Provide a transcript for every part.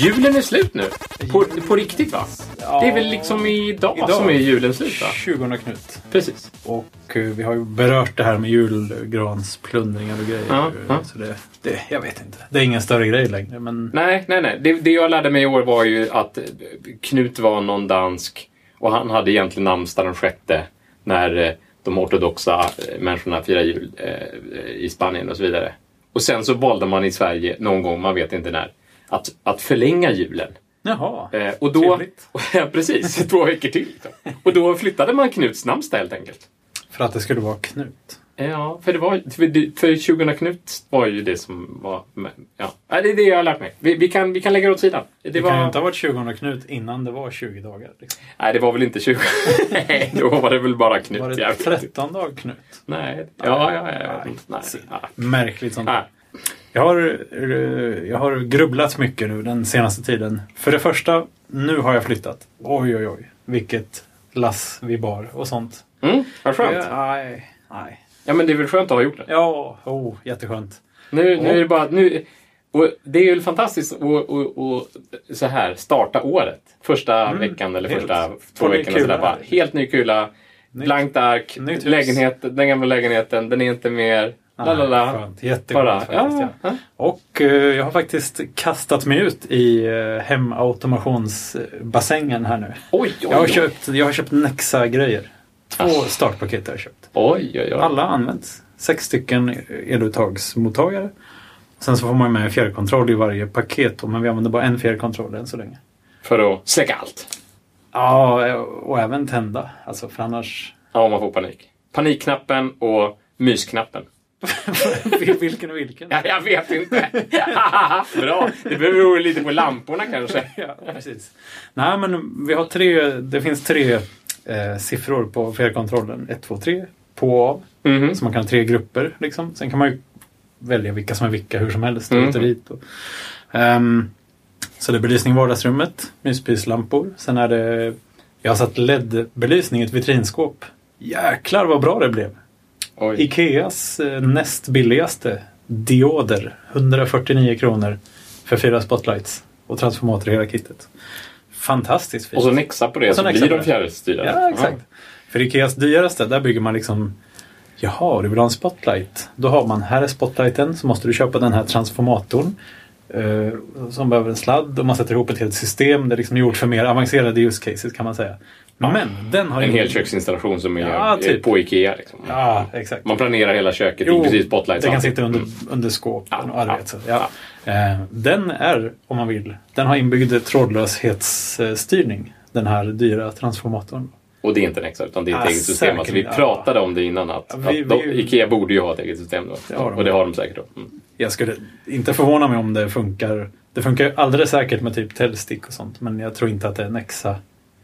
Julen är slut nu. På, på riktigt va? Det är väl liksom idag, Idag. som är julen slut va? 20 Knut. Precis. Och eh, vi har ju berört det här med julgransplundringar och grejer. Ja, ja. Så det, det, jag vet inte. Det är ingen större grej längre. Men Nej, nej, nej. Det, det jag lärde mig i år var ju att eh, Knut var någon dansk och han hade egentligen namnsdag den sjätte när eh, de ortodoxa människorna firar jul i Spanien och så vidare. Och sen så valde man i Sverige någon gång, man vet inte när, att, att förlänga julen. jaha. Eh, och då, Trevligt. ja, precis, två veckor till. Liksom. Och då flyttade man Knuts namnsdag helt enkelt. För att det skulle vara Knut. Ja, för det var för, för 20 Knut var ju det som var... Ja, det är det jag har lärt mig. Vi, vi, kan, vi kan lägga det åt sidan. Det, Det var, kan ju inte ha varit 20 Knut innan det var 20 dagar. Liksom. Nej, det var väl inte 20. Nej, då var det väl bara Knut. Var det vet inte. 13 dag Knut? Nej, ja, ja, ja. Nej. Nej, ja. Märkligt sånt. Nej. Jag har, jag har grubblat mycket nu den senaste tiden. För det första, nu har jag flyttat. Oj, oj, oj. Vilket lass vi bar och sånt. Mm, vad skönt. Nej, nej. Ja, men det är väl skönt att ha gjort det. Ja, oh, jätteskönt. Nu, nu är det bara... Nu, och det är ju fantastiskt att och, och, så här starta året. Första veckan eller helt. första två På ny veckorna. Sådär, bara, helt ny kula. Nytt- Blankt ark. Lägenhet, den gamla lägenheten. Den är inte mer... La, la, la. Skönt. Jätteskönt Bara, faktiskt. ja, Ja. Och eh, jag har faktiskt kastat mig ut i uh, hemautomationsbassängen här nu. Oj, oj, Jag har oj. köpt, jag har köpt Nexa-grejer. Två startpaket har jag köpt. Oj, oj, oj. Alla används. Sex stycken eluttagsmottagare. Sen så får man med fjärrkontroll i varje paket. Men vi använder bara en fjärrkontroll än så länge. För att släcka allt. Ja, och även tända. Alltså för annars... Ja, man får panik. Panikknappen och mysknappen. Vilken och vilken? Ja, jag vet inte. Bra. Det beror lite på lamporna kanske. Ja, precis. Nej, men vi har tre, det finns tre eh, siffror på fjärrkontrollen. 1, 2, 3. På och av. Mhm. Så man kan ha tre grupper. Liksom. Sen kan man ju välja vilka som är vilka hur som helst. Mm. Hit och dit. Och, Ehm, så det är belysning i vardagsrummet. Myspyslampor. Sen är det... Jag har satt LED-belysning i ett vitrinskåp. Jäklar vad bra det blev. Oj. Ikeas eh, näst billigaste dioder. 149 kronor för fyra spotlights. Och transformator i hela kittet. Fantastiskt fint. Och så Nexa på det Och så så blir de fjärrstyrda. Ja, exakt. För Ikeas dyraste, där bygger man liksom Jaha, du vill ha en spotlight? Då har man, här är spotlighten, så måste du köpa den här transformatorn. eh, som behöver en sladd och man sätter ihop ett helt system. Det är liksom gjort för mer avancerade use cases kan man säga. Men den har En hel köksinstallation som är Ja, typ. på Ikea. Liksom. Ja, exakt. Man planerar hela köket, Jo, inklusive spotlights. det kan sitta under, Mm. under skåpen Ja, och alla ja. Ja. Eh, den är, om man vill, den har inbyggd trådlöshetsstyrning. Den här dyra transformatorn. Och det är inte Nexa utan det är ett Ah, eget system. Alltså, vi pratade om det innan att, Ja, vi- att de, vi- Ikea borde ju ha ett eget system då. Det de. Och det har de säkert då. Mm. Jag skulle inte förvåna mig om det funkar. Det funkar alldeles säkert med typ Telstick och sånt. Men jag tror inte att det är Nexa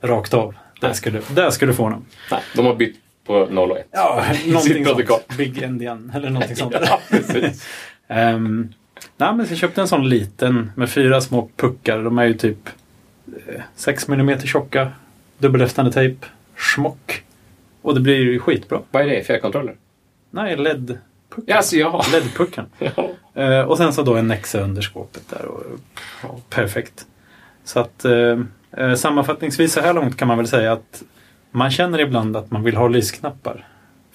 rakt av. Det Nej. skulle, det skulle förvåna mig. Nej, de har bytt på 0 och 1. Ja, någonting sånt. Big Endian eller någonting sånt. Ja, precis. Ehm, nej, men så jag köpte en sån liten med fyra små puckar. De är ju typ 6 mm tjocka. Dubbelhäftande tejp. Schmock. Och det blir ju skitbra. Vad är det? Fjärrkontroller? Nej, LED-pucken. Ja, alltså, jaha. LED-pucken. Ja. Eh, och sen så då en Nexa under skåpet där. Och, perfekt. Så att eh, eh, Eh, sammanfattningsvis så här långt kan man väl säga att man känner ibland att man vill ha lysknappar.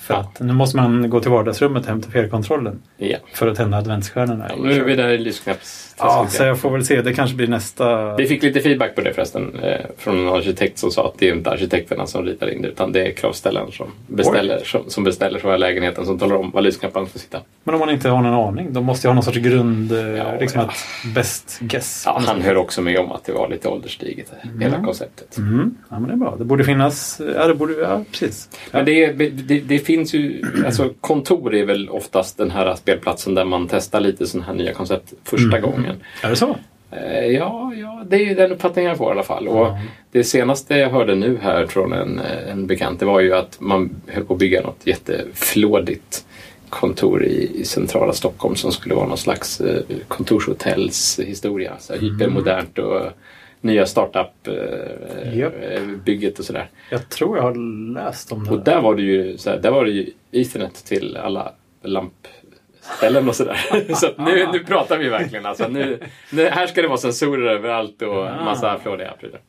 För att nu måste man gå till vardagsrummet och hämta fjärrkontrollen ja. för att tända adventsstjärnorna. ja nu är vi där i lysknappsträsket. Ja, så jag får väl se. Det kanske blir nästa... Vi fick lite feedback på det förresten eh, från en arkitekt som sa att det är inte arkitekterna som ritar in det utan det är kravställaren som beställer, som, som beställer här lägenheten som talar om var lysknapparna ska sitta. Men om man inte har någon aning, då måste jag ha någon sorts grund... eh, Ja, liksom ja. ett best guess. Ja, han hör också med om att det var lite ålderstiget, hela konceptet. Mm. Ja, men det är bra. Det borde finnas... Ja, det borde... Ja, precis. Men det, det, det finns ju, alltså kontor är väl oftast den här spelplatsen där man testar lite sådana här nya koncept första gången. Är det så? Eh, Ja, ja, det är ju den uppfattningen jag får i alla fall. Och det senaste jag hörde nu här från en, en bekant, det var ju att man höll på att bygga något jätteflådigt kontor i, i centrala Stockholm som skulle vara någon slags eh, kontorshotellshistoria. Så här, Hypermodernt och nya startup-bygget och sådär. Jag tror jag har läst om det. Och där var det ju, så här, där var det ju Ethernet till alla Eller något sådär. Så nu, nu pratar vi verkligen. Alltså, nu, nu, här ska det vara sensorer överallt och Ja. massa flådiga prylar.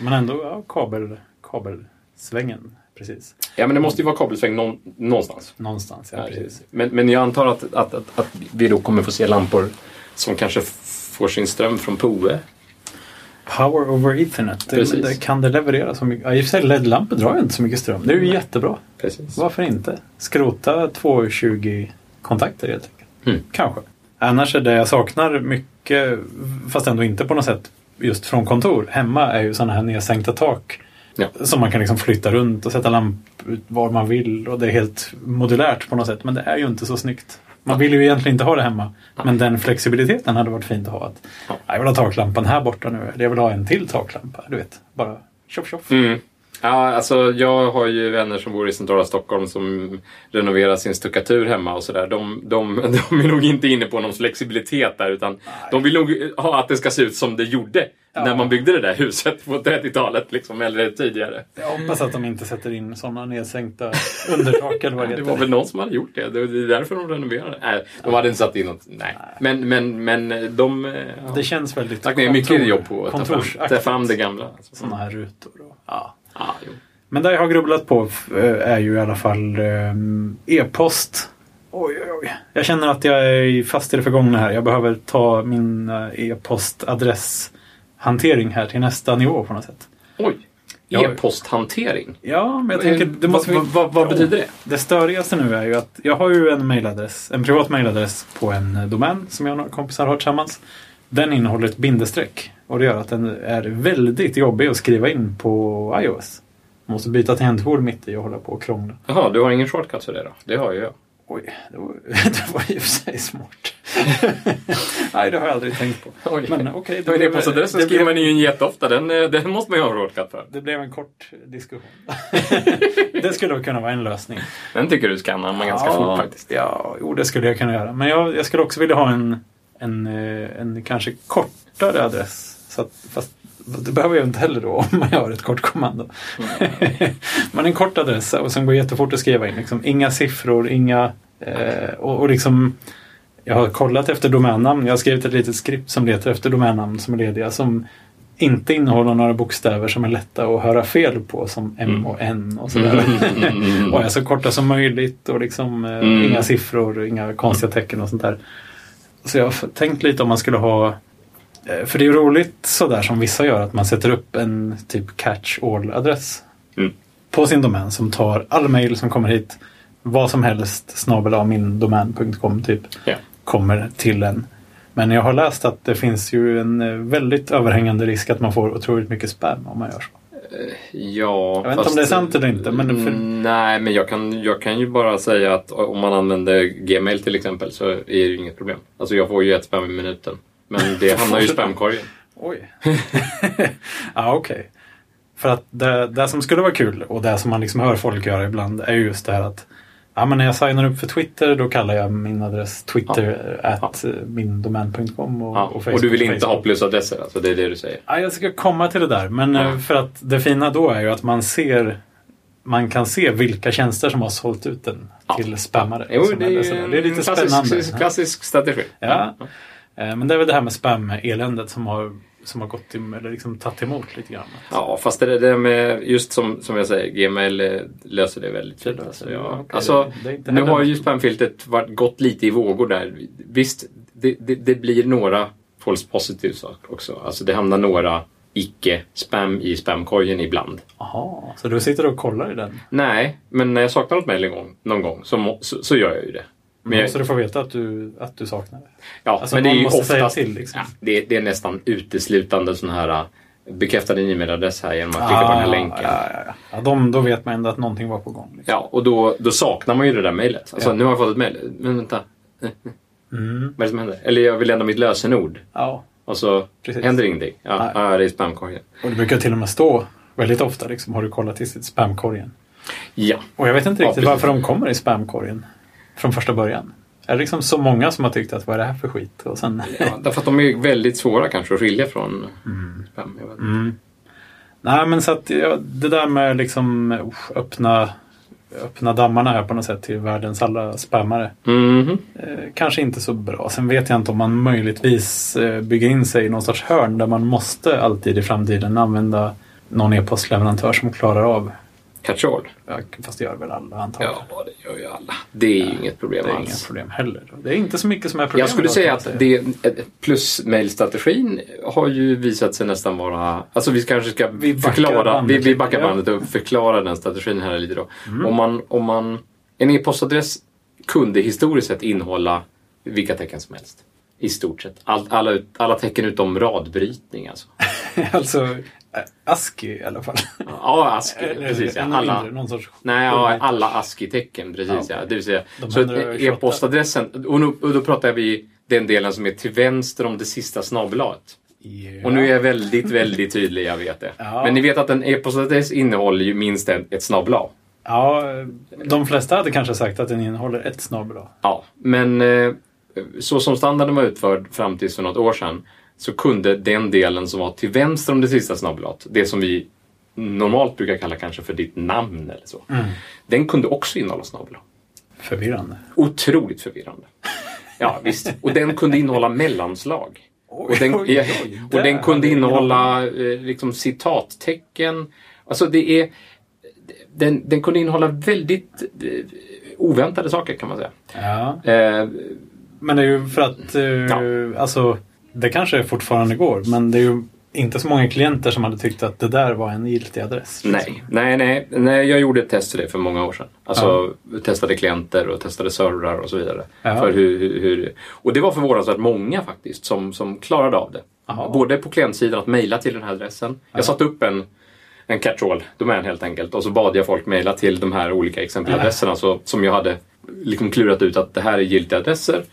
Men ändå ja, kabel, kabelsvängen. Precis. Ja, men det måste ju vara kabelsväng någon, någonstans. Någonstans, ja. Precis. Men, men jag antar att, att, att, att vi då kommer få se lampor som kanske får sin ström från POE. Power over Ethernet. Det, det, kan det leverera så mycket? Ja, I och för sig LED-lampor drar ju inte så mycket ström. Det är ju jättebra. Precis. Varför inte? Skrota 220 kontakter helt enkelt. Mm. Kanske. Annars är det jag saknar mycket, fast ändå inte på något sätt, just från kontor. Hemma är ju sådana här nedsänkta tak. Ja. Som man kan liksom flytta runt och sätta lampor var man vill. Och det är helt modulärt på något sätt. Men det är ju inte så snyggt. Man vill ju egentligen inte ha det hemma. Men den flexibiliteten hade varit fint att ha. Att, Ja. "Ja, Jag vill ha taklampan här borta nu. Eller jag vill ha en till taklampa. Du vet, bara tjoff tjoff. Mm. Ja, alltså jag har ju vänner som bor i centrala Stockholm som renoverar sin stuckatur hemma och sådär. De, de, de är nog inte inne på någon flexibilitet där utan de vill nog ha att det ska se ut som det gjorde Ja. när man byggde det där huset på 30-talet liksom, eller tidigare. Jag hoppas att de inte sätter in sådana nedsänkta undertak eller vad det Det heter. var väl någon som hade gjort det. Det är därför de renoverade. Nej, de hade inte satt in något. Nej. Men, men, men de... eh, Ja. Det känns väldigt lagt ner mycket jobb på att ta fram, ta fram det gamla. Alltså. Sådana här rutor. Och, ja. Jo. Men det jag har grubblat på eh, är ju i alla fall eh, e-post. Oj, oj, oj. Jag känner att jag är fast i det förgångna här. Jag behöver ta min eh, e-postadresshantering här till nästa nivå på något sätt. Oj! E-posthantering. Ja, men jag tänker... Det måste vad, vad, vad betyder det? Det störigaste nu är ju att jag har ju en mailadress, en privat mailadress på en domän som jag och några kompisar har tillsammans. Den innehåller ett bindestreck och det gör att den är väldigt jobbig att skriva in på iOS. Man måste byta tangentbord mitt i och hålla på och krångla. Jaha, du har ingen shortcut för det då? Det har ju jag. Oj, det var, det var och för sig smart. Nej, det har jag aldrig tänkt på. Oj. Men okej, blev- e-postadressen skriver man ju in jätteofta. Den, eh, den måste man ju ha en shortcut för. Det blev en kort diskussion. det skulle kunna vara en lösning. Den tycker du skannar man ganska fort faktiskt. Ja, jo, det skulle jag kunna göra. Men jag, jag skulle också vilja ha en, en, eh, en kanske kortare adress. Så att, fast det behöver jag inte heller då om man har ett kort kommando. Men en kort adress och sen går det jättefort att skriva in. Liksom, inga siffror, inga... Eh, och, och liksom... Jag har kollat efter domännamn. Jag har skrivit ett litet skript som letar efter domännamn som är lediga. Som inte innehåller några bokstäver som är lätta att höra fel på. Som M och N och sådär. Mm. och är så korta som möjligt och liksom eh, Mm. inga siffror, inga konstiga tecken och sånt där. Så jag har tänkt lite om man skulle ha eh, för det är ju roligt sådär som vissa gör att man sätter upp en typ catch-all-adress Mm. på sin domän som tar all mail som kommer hit, vad som helst, snabel av min domän.com typ, Ja. kommer till en. Men jag har läst att det finns ju en eh, väldigt överhängande risk att man får otroligt mycket spam om man gör så. Ja, Jag vet inte om det är sant eller inte, men för- Mm, Nej, men jag kan, jag kan ju bara säga att om man använder Gmail till exempel så är det ju inget problem. Alltså jag får ju ett spam i minuten. Men det hamnar ju i spamkorgen. Oj. ja, okej. För att det, det som skulle vara kul och det som man liksom hör folk göra ibland är ju just det här att ja, men när jag signar upp för Twitter då kallar jag min adress twitter at mindomän.com och, Ja, och och, du vill inte Facebook. ha plusadresser, alltså det är det du säger? Ja, jag ska komma till det där. Men Ja. eh, för att det fina då är ju att man ser man kan se vilka tjänster som har sålt ut den Ja. till spammare. Jo, det är, en det är lite klassisk, spännande. klassisk strategi. Ja. Eh, Men det är väl det här med spam-eländet som har, som har gått till, eller liksom tagit emot lite grann. Ja, fast det där med, just som, som jag säger, Gmail eh, löser det väldigt fint. Alltså, ja. Okej, alltså, det- det är inte nu har ju spamfiltret varit, gått lite i vågor där. Visst, det, det, det blir några false positives också. Alltså det hamnar några icke-spam i spamkorgen ibland. Jaha, så du sitter och kollar i den? Nej, men när jag saknar något mejl någon gång så, så, så gör jag ju det. Men jag, Så du får veta att du, att du saknar det? ja, alltså, men det är ju oftast, till, liksom. ja, det, det är nästan uteslutande sån här äh, bekräfta din e-mailadress här genom att klicka på den här länken. Ah, Ja, ja, ja. ja de, då vet man ändå att någonting var på gång. Liksom. Ja, och då, då saknar man ju det där mejlet. Alltså, Ja. nu har jag fått ett mejl. Men vänta, Mm. vad är det som händer? Eller jag vill ändra mitt lösenord. Ja, Och så Precis. händer ingenting. Ja, ja, det är spamkorgen. och det brukar till och med stå väldigt ofta, liksom, har du kollat i spamkorgen? Ja. Och jag vet inte riktigt varför de kommer i spamkorgen från första början. Är det liksom så många som har tyckt att vad är det här för skit? Och sen... ja. Därför att de är väldigt svåra kanske att skilja från spam. Vet. inte. Mm. Nej, men så att ja, det där med liksom öppna öppna dammarna här på något sätt till världens alla spammare. Mhm. Eh, kanske inte så bra. Sen vet jag inte om man möjligtvis eh, bygger in sig i någon sorts hörn där man måste alltid i framtiden använda någon e-postleverantör som klarar av. Catch-all. Ja, fast det gör väl alla antagligen. Ja, det gör ju alla. Det är ju inget problem Det är alls. inga problem heller. Det är inte så mycket som är problem. Jag skulle idag, säga att det, plusmailstrategin har ju visat sig nästan vara... Alltså vi kanske ska Vi förklara, bandet vi, vi backar bandet och förklarar den strategin här lite då. Om, man, om man... En e-postadress kunde historiskt sett innehålla vilka tecken som helst. I stort sett. All, alla, alla tecken utom radbrytning alltså. alltså, ASCII i alla fall. Ja, ASCII. Precis. Ja. Alla, mindre, sorts... Nej, ja, alla ASCII-tecken. Precis, Ja, ja. Det vill säga, De så att 128. e-postadressen, och, nu, och då pratar vi den delen som är till vänster om det sista snabellaet. Ja. Och nu är jag väldigt, väldigt tydlig, jag vet det. Ja. Men ni vet att en e-postadress innehåller ju minst ett, ett snabel-a. Ja, de flesta hade kanske sagt att den innehåller ett snabel A. Ja, men eh, så som standarden var utförd fram till för något år sedan så kunde den delen som var till vänster om det sista snabel-a, det som vi normalt brukar kalla kanske för ditt namn eller så, den kunde också innehålla snabel-a. Förvirrande. Otroligt förvirrande. Ja, visst. Och den kunde innehålla mellanslag. Och den, ja, och den kunde innehålla eh, liksom, citattecken. Alltså det är... Den, den kunde innehålla väldigt eh, oväntade saker kan man säga. Ja. Eh, Men det är ju för att, eh, alltså, det kanske fortfarande går, men det är ju inte så många klienter som hade tyckt att det där var en giltig adress. nej, nej, nej, nej. Jag gjorde ett test till det för många år sedan. Alltså testade klienter och testade servrar och så vidare. Ja. För hur, hur, hur, och det var förvånansvärt många faktiskt som, som klarade av det. Jaha. Både på klientsidan att mejla till den här adressen. Jag satte upp en, en catch-all-domän helt enkelt och så bad jag folk mejla till de här olika exempeladresserna så, som jag hade liksom klurat ut att det här är giltiga adresser.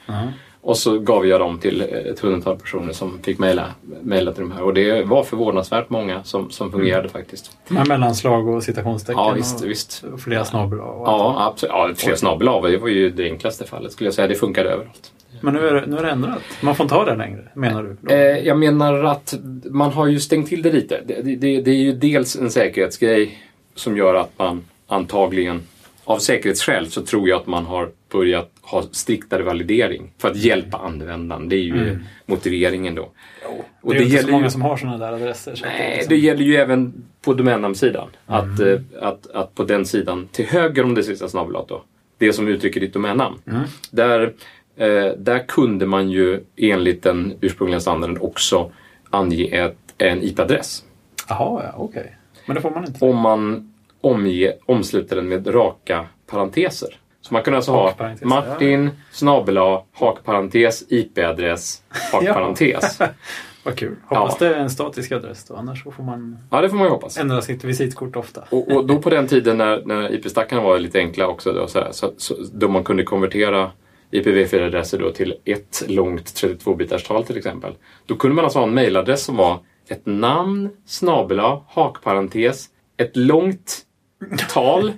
Och så gav jag dem till ett hundratal personer som fick mejla, mejla till de här. Och det var förvånansvärt många som, som fungerade faktiskt. Med mellanslag och citationstecken Ja, visst, och, visst. flera snabel. Ja, absolut. Ja, flera snabel. Det var ju det enklaste fallet skulle jag säga. Det funkade överallt. Men nu är, det, nu är det ändrat. Man får inte ha det längre, menar du? Eh, jag menar att man har ju stängt till det lite. Det, det, det är ju dels en säkerhetsgrej som gör att man antagligen av säkerhetsskäl så tror jag att man har börjat ha striktare validering för att hjälpa användaren. Det är ju motiveringen då. Och det är ju inte så många ju- som har sådana där adresser. Så att det Nej, liksom- det gäller ju även på domännamnsidan. Att, eh, att, att på den sidan till höger om det sista snabelat då, det som uttrycker ditt domännamn. Där, eh, där kunde man ju enligt den ursprungliga standarden också ange ett, en IP-adress. Jaha, ja, okej. Men det får man inte. Om man omge, omsluter den med raka parenteser. Så man kan alltså ha Martin, snabel A, hakparentes, IP-adress, hakparentes. Vad kul. Hoppas Ja. det är en statisk adress då, annars får man Ja, det får man hoppas. ändra sitt visitkort ofta. Och, och då på den tiden när, när IP-stackarna var lite enkla också, då, så här, så, så, då man kunde konvertera IPv4-adresser då till ett långt 32-bitarstal till exempel. Då kunde man alltså ha en mailadress som var ett namn, snabel hakparentes, ett långt tal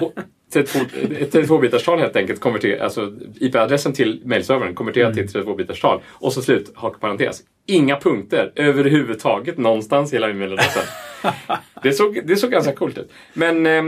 och 32 ett 32-bitarstal helt enkelt. Konverter, alltså IP-adressen till mailservern konverterat till 32-bitarstal och så slut hakparentes. Inga punkter överhuvudtaget någonstans i hela mailadressen. Det såg, det såg ganska coolt ut. Men eh,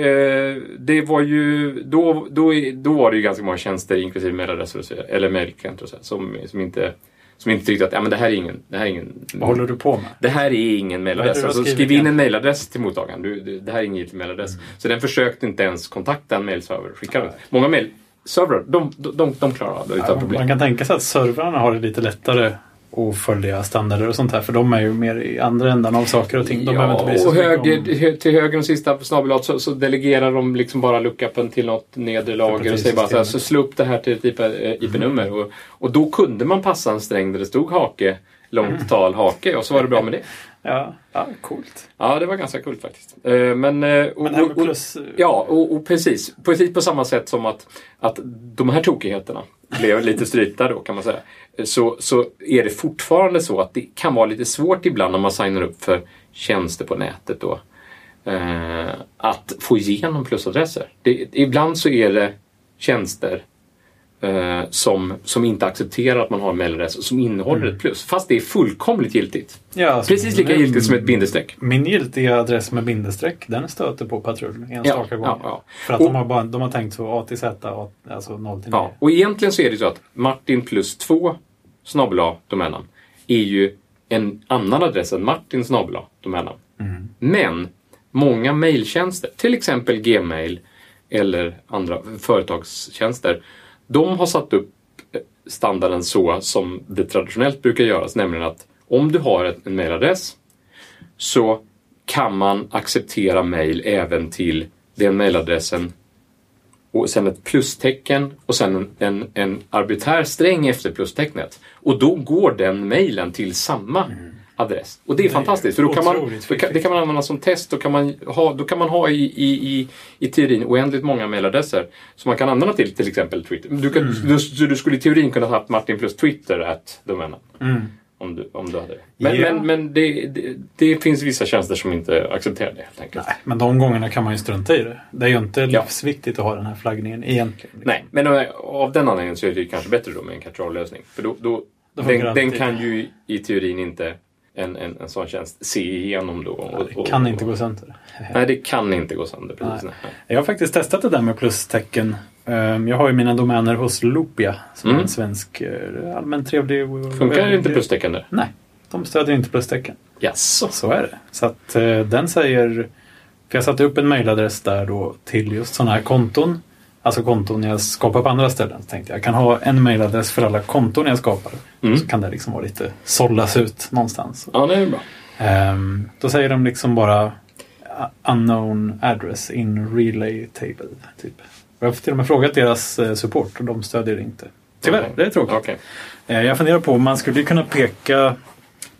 eh, det var ju, då, då, då var det ju ganska många tjänster, inklusive mailadresser eller mailklienter som, som, inte, som inte tyckte att ja, men det här är ingen, det här är ingen Vad håller du på med? det här är ingen mailadress. Alltså, skriv in en mailadress till mottagaren. Du, du, det här är ingen giltig mailadress. Mm. Så den försökte inte ens kontakta en mailserver. Skicka den. Många mailservrar, de, de, de, de klarar av det utan Ja, problem. man kan tänka sig att servrarna har det lite lättare att följa standarder och sånt här. För de är ju mer i andra ändan av saker och ting. De behöver inte och så mycket höger, om... till höger om sista snabelat så, så delegerar de liksom bara lookupen till något nedre lager och säger bara så, här, så slå upp det här till ett IP, eh, IP-nummer. Och, och då kunde man passa en sträng där det stod hake, långt tal, hake och så var det bra med det. Ja, ja, coolt. Ja, det var ganska coolt faktiskt. Eh, Men, eh, och, Men och- och- plus... Ja, och, och precis. Precis på samma sätt som att, att de här tokigheterna blev lite strypta då kan man säga. Så, så är det fortfarande så att det kan vara lite svårt ibland när man signar upp för tjänster på nätet då. Eh, att få igenom plusadresser. Det, ibland så är det tjänster eh, som, som inte accepterar att man har en mailadress som innehåller ett plus. Fast det är fullkomligt giltigt. Ja, alltså, Precis lika min- giltigt som ett bindestreck. Min giltiga adress med bindestreck, den stöter på patrull enstaka Ja, gånger. ja, ja. För att Och- de, har bara, de har tänkt så A till Z, A- alltså 0 till 9. Ja, och egentligen så är det så att Martin plus 2 snabel domännamn är ju en annan adress än Martin snabel domännamn. Men många mejltjänster, till exempel Gmail eller andra företagstjänster, de har satt upp eh, standarden så som det traditionellt brukar göras, nämligen att om du har en mejladress så kan man acceptera mejl även till den mejladressen och sen ett plustecken och sen en, en, en arbiträr sträng efter plustecknet. Och då går den mejlen till samma adress. Och det är Mm. Är fantastiskt. För då kan man, kan, det kan man använda som test. Då kan man ha, då kan man ha i, i, i, i teorin oändligt många mejladresser som man kan använda till till exempel Twitter. Du, kan, du, du, du skulle i teorin kunna ha haft Martin plus Twitter at domänen. Mm. Om du, om du hade det. Men, Ja. men, men det, det, det finns vissa tjänster som inte accepterar det helt enkelt. Nej, men de gångerna kan man ju strunta i det. Det är ju inte Ja. livsviktigt att ha den här flaggningen egentligen. Nej, men eh, av den anledningen så är det ju kanske bättre då med en catch-all-lösning. För då, då, Då den, den kan ju i teorin inte en, en, en sån tjänst se igenom då. Och, Det kan inte gå sönder. Nej, det kan inte gå sönder. Precis, nej. Jag har faktiskt testat det där med plustecken. Ehm, Jag har ju mina domäner hos Loopia som är Mm. en svensk eh, allmänt trevlig... Funkar inte plustecken där? Nej, de stödjer inte plustecken. Jaså? Så är det. Så att eh, den säger... För jag satte upp en mailadress där då till just sådana här konton. Alltså konton jag skapar på andra ställen. Så tänkte jag, jag kan ha en mailadress för alla konton jag skapar. Mm. Så kan det liksom vara lite sållas ut någonstans. Ja, det är bra. Ehm, då säger de liksom bara unknown address in relay table. Typ. Jag har till och med frågat deras eh, support och de stödjer det inte. Tyvärr, Okej. det är tråkigt. Okej. Eh, Jag funderar på om man skulle kunna peka,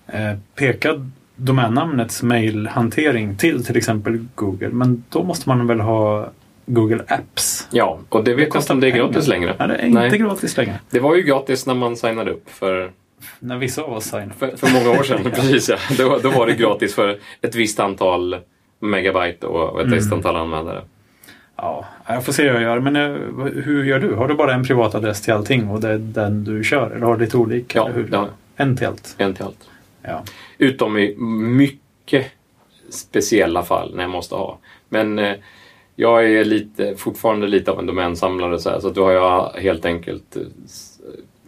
eh, peka domännamnets mailhantering till till exempel Google. Men då måste man väl ha Google Apps. Ja, och det vet jag inte om det är gratis längre. Nej, det är inte Nej. gratis längre. Det var ju gratis när man signade upp för, När vissa av oss signar. för, för många år sedan. Precis, ja. då, då var det gratis för ett visst antal megabyte och och ett Mm. visst antal användare. Ja, jag får se hur jag gör. Men eh, hur gör du? Har du bara en privat adress till allting och det är den du kör? Eller har du lite olika? Ja, hur? jag. En till allt? En till allt. Ja. Utom i mycket speciella fall när jag måste ha. Men eh, jag är lite, fortfarande lite av en domänsamlare så, här, så att då har jag helt enkelt eh,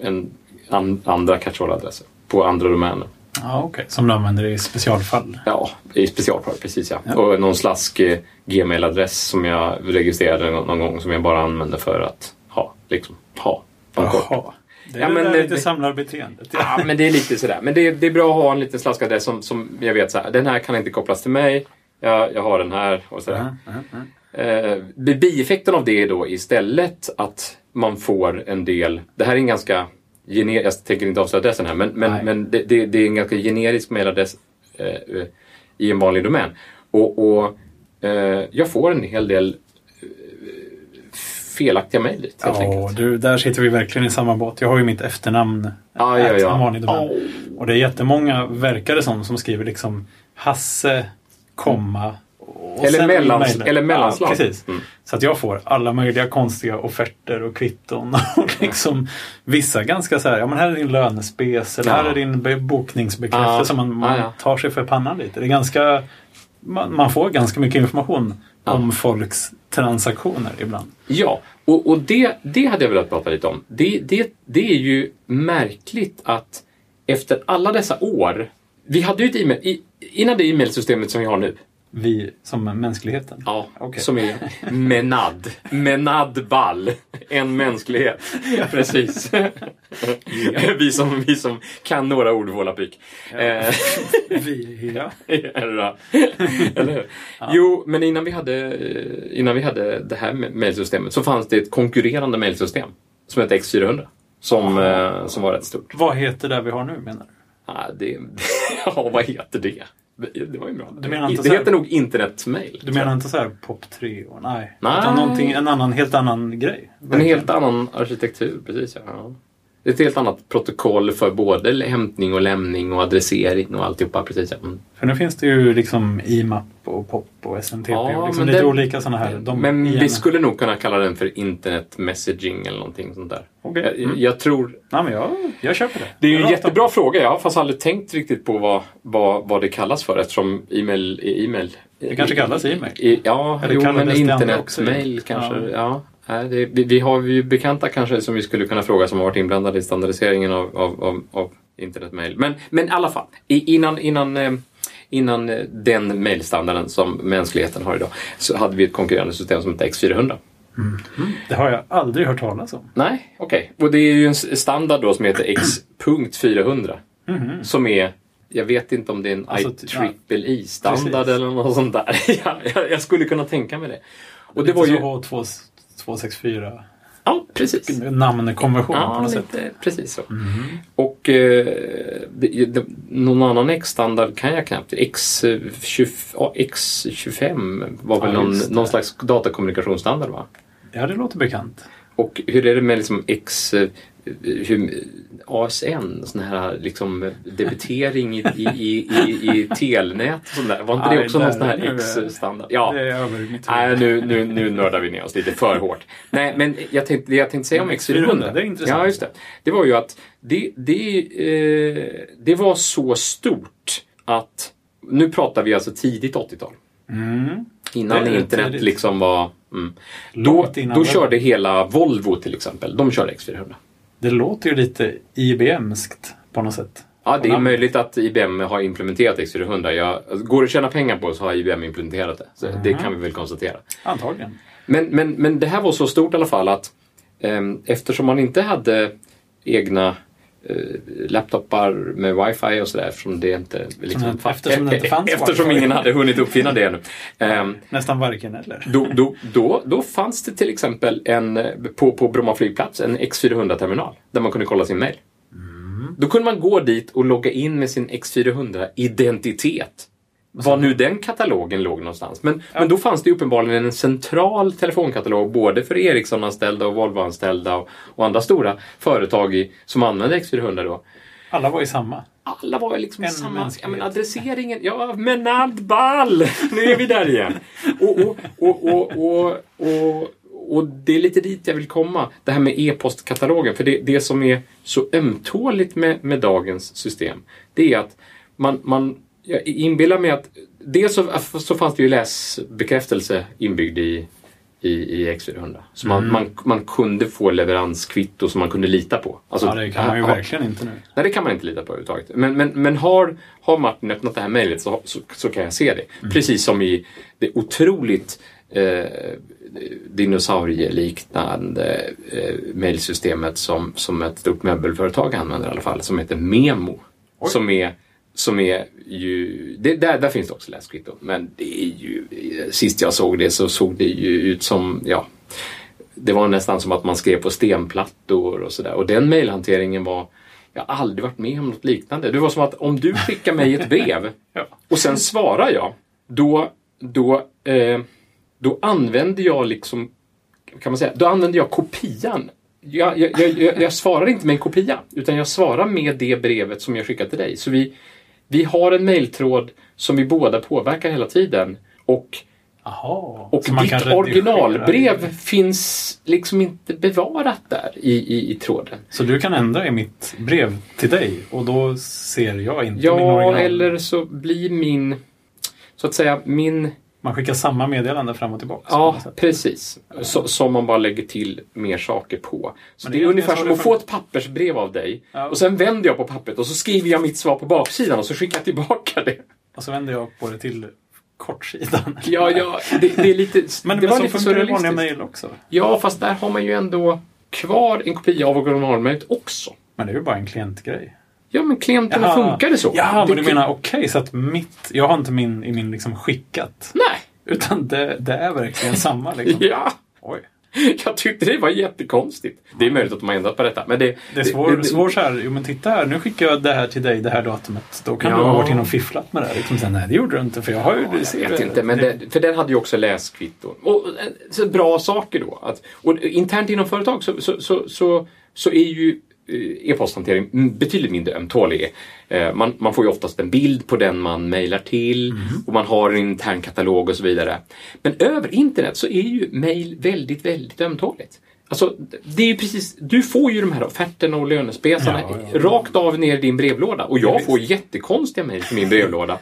en, an, andra catch-all-adresser på andra domäner. Ja, okej. Som du använder i specialfall? Ja, i specialfall, precis ja. Ja. Och någon slask eh, Gmail-adress som jag registrerade någon, någon gång som jag bara använde för att ha, liksom, ha. Jaha. Det är Ja, men det- lite det- samlarbeteendet. Ja, men det är lite sådär. Men det är, det är bra att ha en liten slaskadress som, som jag vet så här, den här kan inte kopplas till mig. Jag, jag har den här och sådär. Ja, ja, ja. Eh, bieffekten av det är då istället att man får en del, det här är en ganska gener, jag tänker inte avslöja adressen här, men, men, men det, det, det är en ganska generisk mailadress eh, eh, i en vanlig domän. Och, och eh, jag får en hel del eh, felaktiga mejl dit helt Ja, enkelt. du, där sitter vi verkligen i samma båt. Jag har ju mitt efternamn Ja, ja, ja. vanlig domän. Åh. Och det är jättemånga, verkar det som, som skriver liksom Hasse, komma Eller mellans- eller mellanslag. Ja, precis. Mm. Så att jag får alla möjliga konstiga offerter och kvitton. Och liksom vissa ganska så här, ja men här är din lönespes eller här Ja. är din be- bokningsbekräftelse. Ja. Man, man tar sig för pannan lite. Det är ganska, man, man får ganska mycket information om folks transaktioner ibland. Ja, och, och det, det hade jag velat prata lite om. Det, det, det är ju märkligt att efter alla dessa år, vi hade ju ett e-mail, innan det e-mailsystemet som vi har nu, Vi som mänskligheten. ja, Okej. som är Menad, Menad Ball, en mänsklighet. Precis. vi, som, vi som kan några ord volapyk. Eh, Vi, ja. Eller Eller? Jo, men innan vi, hade, eh, innan vi hade det här mejlsystemet så fanns det ett konkurrerande mejlsystem som hette X400. Som, eh, som var rätt stort. Vad heter det vi har nu menar du? Ah, det, ja, vad heter det? Det var ju bra. Du menar inte det här- heter nog internetmail. Du menar inte så här pop 3 och nej? Nej. Utan en annan, helt annan grej? En helt annan arkitektur, precis ja. Ja. ett helt annat protokoll för både hämtning och lämning och adressering och alltihopa. Precis. Mm. För nu finns det ju liksom IMAP och POP och SMTP. Ja, och liksom men lite det- olika sådana här. De Men igen- vi skulle nog kunna kalla den för internet messaging eller någonting sånt där. Okej. Jag, Mm. jag tror... Nej, men jag, jag köper det. Det är ju en jättebra fråga. Jag har fast aldrig tänkt riktigt på vad, vad, vad det kallas för eftersom e-mail är e-mail. Det kanske kallas e-mail. I, ja, Eller jo, men det internetmail kanske. Ja. Ja. Nej, det, vi, vi, har ju bekanta kanske som vi skulle kunna fråga som har varit inblandade i standardiseringen av, av, av, av internetmail. Men, men i alla fall, innan, innan, eh, innan eh, den mailstandarden som mänskligheten har idag så hade vi ett konkurrerande system som hette X400. Mm. Det har jag aldrig hört talas om. Nej, okej. Okay. Och det är ju en standard då som heter X.400 mm. Mm-hmm. som är jag vet inte om det är en alltså, IEEE-standard eller något sånt där. jag, jag, jag skulle kunna tänka mig det. Och det, det var ju... H2 264 Ja, precis. Namnkonvention ja, på något lite, sätt. Precis så. Mm. Och eh, det, det, någon annan X-standard kan jag knappt. X20, ja, X25 var väl ja, någon, någon slags datakommunikationsstandard va? Ja, det låter bekant. Och hur är det med liksom X... Eh, hur, ASN, sån här liksom debitering i, i, i, i, telnät och sånt där. Var inte det också någon sån här X-standard? Ja. Nej, nu, nu, nu nördar vi ner oss lite för hårt. Nej, men jag tänkte, det jag tänkte säga om Men X400. X400, det är intressant. Ja, just det. Det var ju att det, det, eh, det var så stort att... Nu pratar vi alltså tidigt 80-tal. Mm. Innan internet tidigt. liksom var... Mm. Då, då körde hela Volvo till exempel. De körde X400. Det låter ju lite IBM-skt på något sätt. Ja, det är möjligt att IBM har implementerat X400. Jag, går det att tjäna pengar på så har IBM implementerat det. Så Det kan vi väl konstatera. Antagligen. Men, men, men det här var så stort i alla fall att ehm, eftersom man inte hade egna eh, laptopar med wifi och sådär eftersom det inte, liksom, Som- eftersom det inte fanns eftersom wifi. ingen hade hunnit uppfinna det ännu. Ehm, Nästan varken eller. då, då, då, då fanns det till exempel en, eh, på, på Bromma flygplats en X400-terminal där man kunde kolla sin mail. Då kunde man gå dit och logga in med sin X400-identitet. Var nu den katalogen låg någonstans. Men, men då fanns det ju uppenbarligen en central telefonkatalog både för Ericsson-anställda och Volvo-anställda och, och andra stora företag i, som använde X400 då. Alla var i samma. Alla var liksom En samma... Ja, men adresseringen... Ja, menad ball! Nu är vi där igen. Och, och, och, och, och, och, och det är lite dit jag vill komma. Det här med e-postkatalogen. För det, det som är så ömtåligt med, med dagens system, det är att man, man jag inbillar mig att dels så, så fanns det ju läsbekräftelse inbyggd i, i, i X400. Så man, Mm. man, man kunde få leveranskvitto som man kunde lita på. Alltså, Ja, det kan man ju ha- verkligen inte nu. Nej, det kan man inte lita på överhuvudtaget. Men, men, men har, har Martin öppnat det här mejlet så, så, så kan jag se det. Mm. Precis som i det otroligt eh, dinosaurieliknande eh, mejlsystemet som, som ett stort möbelföretag använder i alla fall, som heter Memo. Som är, som är ju... Det, där, där finns det också läskvitton. Men det är ju... Sist jag såg det så såg det ju ut som... Ja, det var nästan som att man skrev på stenplattor och sådär. Och den mejlhanteringen var... Jag har aldrig varit med om något liknande. Det var som att om du skickar mig ett brev och sen svarar jag, då, då, eh, då använder jag liksom, kan man säga, då använder jag kopian. Jag, jag, jag, jag, svarar inte med en kopia, utan jag svarar med det brevet som jag skickar till dig. Så vi, vi har en mejltråd som vi båda påverkar hela tiden. Och Jaha. och ditt originalbrev i- finns liksom inte bevarat där i, i, i tråden. Så du kan ändra i mitt brev till dig och då ser jag inte min Ja, original. eller så blir min, så att säga, min... Man skickar samma meddelande fram och tillbaka. Ja, precis. Så, som man bara lägger till mer saker på. Så Men det är egentligen ungefär som det att få ett pappersbrev av dig Ja. och sen vänder jag på pappret och så skriver jag mitt svar på baksidan och så skickar jag tillbaka det. Och så vänder jag på det till kortsidan. Ja, ja, det, det är lite... Men, det men var lite det surrealistiskt. mejl också. Ja, fast där har man ju ändå kvar en kopia av originalmejlet också. Men det är ju bara en klientgrej. Ja, men klienterna funkar det så. Ja, det men du menar okej, så att mitt... Jag har inte min i min liksom skickat. Nej. Utan det, det är verkligen samma liksom. Ja. Oj. Jag tyckte det var jättekonstigt. Det är möjligt att de har ändrat på detta. Men det, Det är svårt svår så här, jo men titta här, nu skickar jag det här till dig det här datumet. Då kan Ja. du ha varit inne och fifflat med det här. Liksom, sen, nej, det gjorde du inte för jag har ju... Ja, jag vet inte, men det, för den hade ju också läskvitton. Och eh, så bra saker då. Att, och internt inom företag så, så, så, så, så är ju e-posthantering m- betydligt mindre ömtålig. Eh, Man, man får ju oftast en bild på den man mejlar till och man har en intern katalog och så vidare. Men över internet så är ju mejl väldigt, väldigt ömtåligt. Alltså, det är precis, du får ju de här offerterna och lönespesarna Ja, ja, rakt av ner i din brevlåda. Och jag får jättekonstiga mejl till min brevlåda.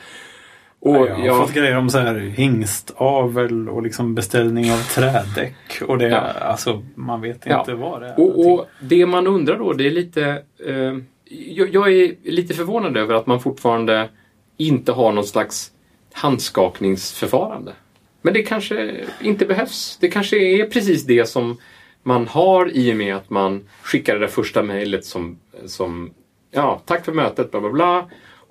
Och jag har jag- fått grejer om så här hingstavel och liksom beställning av trädäck. Och det, Ja. alltså, man vet inte Ja. vad det är. Och, och det man undrar då, det är lite... Eh, jag, jag är lite förvånad över att man fortfarande inte har något slags handskakningsförfarande. Men det kanske inte behövs. Det kanske är precis det som man har i och med att man skickar det där första mejlet som, som ja, tack för mötet, bla bla bla.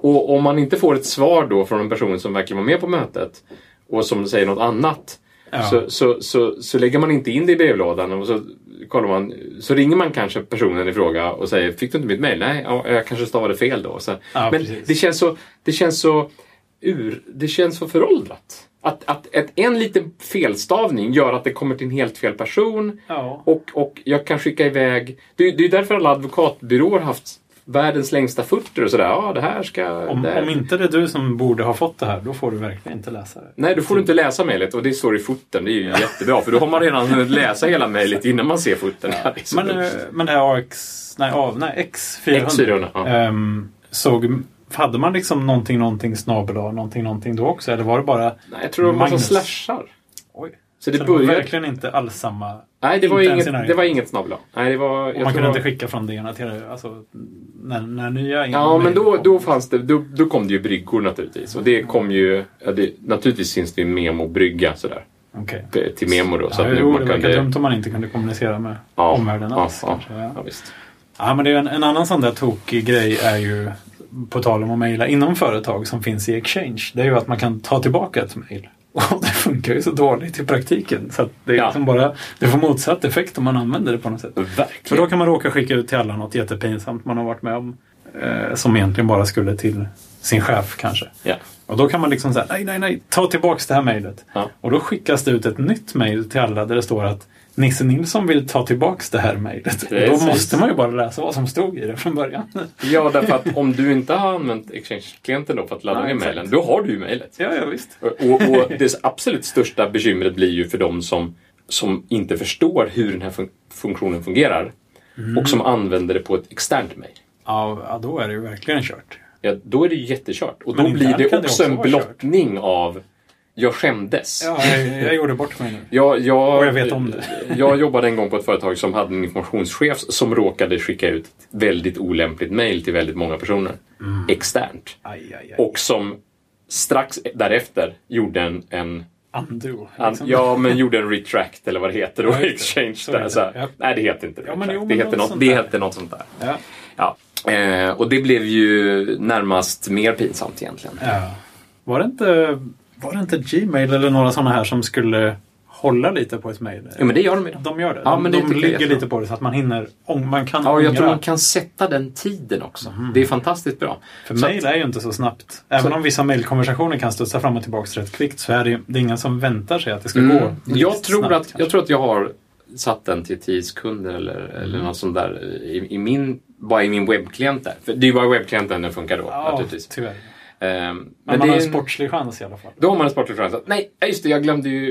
Och om man inte får ett svar då från en person som verkligen var med på mötet och som säger något annat Ja. så, så, så, så lägger man inte in det i brevlådan och så, kollar man, så ringer man kanske personen i fråga och säger Fick du inte mitt mejl? Nej, ja, jag kanske stavade fel då. Så, Ja, men precis. det känns så, det känns så ur, det känns så föråldrat. Att, att ett, en liten felstavning gör att det kommer till en helt fel person och, och jag kan skicka iväg... Det, det är därför alla advokatbyråer haft världens längsta fötter och sådär. Ja, det här ska... Om, det om inte det är du som borde ha fått det här, då får du verkligen inte läsa det. Nej, då får du inte läsa mejlet och det står i foten. Det är ju jättebra för då har man redan hunnit läsa hela mejlet innan man ser foten. Ja, Men, eh, men det här AX, nej, av, nej X400. X400, ja. ehm, såg, hade man liksom någonting, någonting snabel A, någonting, någonting då också? Eller var det bara... Nej, jag tror det var en massa slashar. Oj. Så det Så det var verkligen inte alls samma... Nej, det var, inte inget, det var inget snabel A. Nej, det var... Man kunde det inte var- skicka från det ena till det alltså, när, när nya Ja, men då, då fanns det... Då, då kom det ju bryggor naturligtvis. Och det kom ju... Ja, det, naturligtvis finns det ju memo-brygga sådär. Okej. Till memo då. Så Ja, att nu jo, man det verkar kunde... dumt om man inte kunde kommunicera med Ja, omvärlden ja, alls. ja, ja. ja, visst. Ja, men det är en, en annan sån där tokig grej är ju, på tal om att mejla inom företag som finns i Exchange, det är ju att man kan ta tillbaka ett mejl. Och det funkar ju så dåligt i praktiken. Så det, är Ja. liksom bara, det får motsatt effekt om man använder det på något sätt. För Verkligen. då kan man råka skicka ut till alla något jättepinsamt man har varit med om. Eh, som egentligen bara skulle till sin chef kanske. Ja. Och då kan man liksom säga nej, nej, nej, ta tillbaks det här mejlet. Ja. Och då skickas det ut ett nytt mejl till alla där det står att Nisse Nilsson vill ta tillbaks det här mejlet. Då måste man ju bara läsa vad som stod i det från början. Ja, därför att om du inte har använt Exchange-klienten då för att ladda Nej, ner mejlen, då har du ju mejlet. ja, ja, visst. Och, och det absolut största bekymret blir ju för de som, som inte förstår hur den här fun- funktionen fungerar och som använder det på ett externt mejl. Ja, ja, då är det ju verkligen kört. Ja, då är det ju jättekört. Och Men då blir det också också en blottning av jag skämdes. Ja, jag, jag gjorde bort mig nu. Jag, jag, Och jag vet om det. jag jobbade en gång på ett företag som hade en informationschef som råkade skicka ut väldigt olämpligt mejl till väldigt många personer. Mm. Externt. Aj, aj, aj. Och som strax därefter gjorde en, en Undo. Liksom. ja, men gjorde en retract eller vad det heter då, Ja. Exchange. Så där, så här. ja. Nej, det heter inte Ja, men jo, det, heter något sånt det heter något sånt där. Ja. Ja. Eh, och det blev ju närmast mer pinsamt egentligen. Ja. Var det inte, var det inte Gmail eller några sådana här som skulle hålla lite på ett mejl? Ja, men det gör de idag. De gör det. Ja, de men det de tycker jag är ligger jättebra. lite på det så att man hinner ång- man kan Ja, och jag tror ångra. man kan sätta den tiden också. Det är fantastiskt bra. För Så mejl är ju inte så snabbt. Även om vissa mejlkonversationer kan studsa fram och tillbaka rätt kvickt så är det, det är ingen som väntar sig att det ska gå Mm. Jag, visst tror snabbt, att, kanske. jag tror att jag har satt den till 10 sekunder eller, eller något sånt där i, i min, bara i min webbklient där. För det är ju bara webbklienten den funkar då Ja, naturligtvis. tyvärr. Ehm, Men, men man har en sportslig chans i alla fall. Då har man en sportlig chans. Nej, just det, jag glömde ju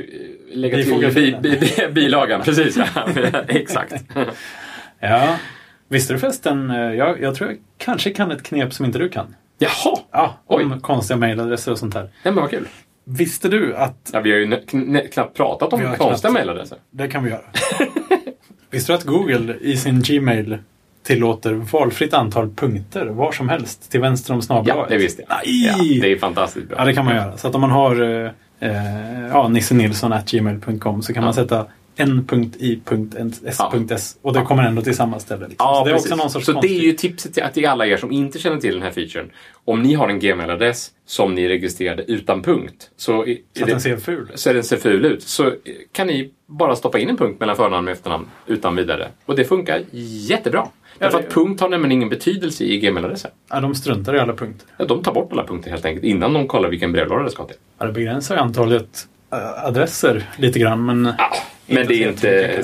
eh, lägga till bi, bi, bi, bilagan. Precis, ja. Exakt. Ja. Visste du förresten, eh, jag, jag tror jag kanske kan ett knep som inte du kan. Jaha! Ja, om Oj. konstiga mejladresser och sånt här. Nej, men vad kul. Visste du att Ja, vi har ju kn- knappt pratat om konstiga knappt- mejladresser. Det kan vi göra. Visste du att Google i sin Gmail tillåter valfritt antal punkter var som helst till vänster om snabel Ja, det visste jag. Nej! Ja, det är fantastiskt bra. Ja, det kan man göra. Så att om man har eh, eh, ja, nissenilsson.gmail.com så kan Ja. man sätta en punkt i punkt s Ja. punkt s och det kommer ändå till samma ställe. Liksom. Ja, så det är precis. också någon sorts Så det är ju tipset till, till alla er som inte känner till den här featuren. Om ni har en gmail-adress som ni registrerade utan punkt så, är, så att den ser ful ut. så den ser ful ut. Så kan ni bara stoppa in en punkt mellan förnamn och efternamn utan vidare. Och det funkar jättebra. Därför att punkt har nämligen ingen betydelse i gmail-adresser. Ja, de struntar i alla punkter. Ja, de tar bort alla punkter helt enkelt innan de kollar vilken brevlåda det ska till. Ja, det begränsar ju antalet eh, adresser lite grann men Ja, men det är inte...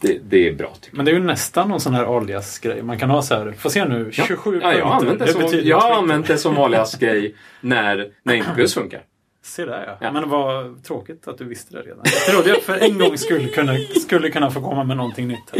Det, det är bra jag. Men det är ju nästan någon sån här alias-grej. Man kan ha så här, få se nu, 27 Ja, jag har använt det, som, jag har använt det som alias-grej när, när inte plus funkar. Se där ja. Ja. Men vad tråkigt att du visste det redan. Jag trodde jag för en gång skulle kunna, skulle kunna få komma med någonting nytt.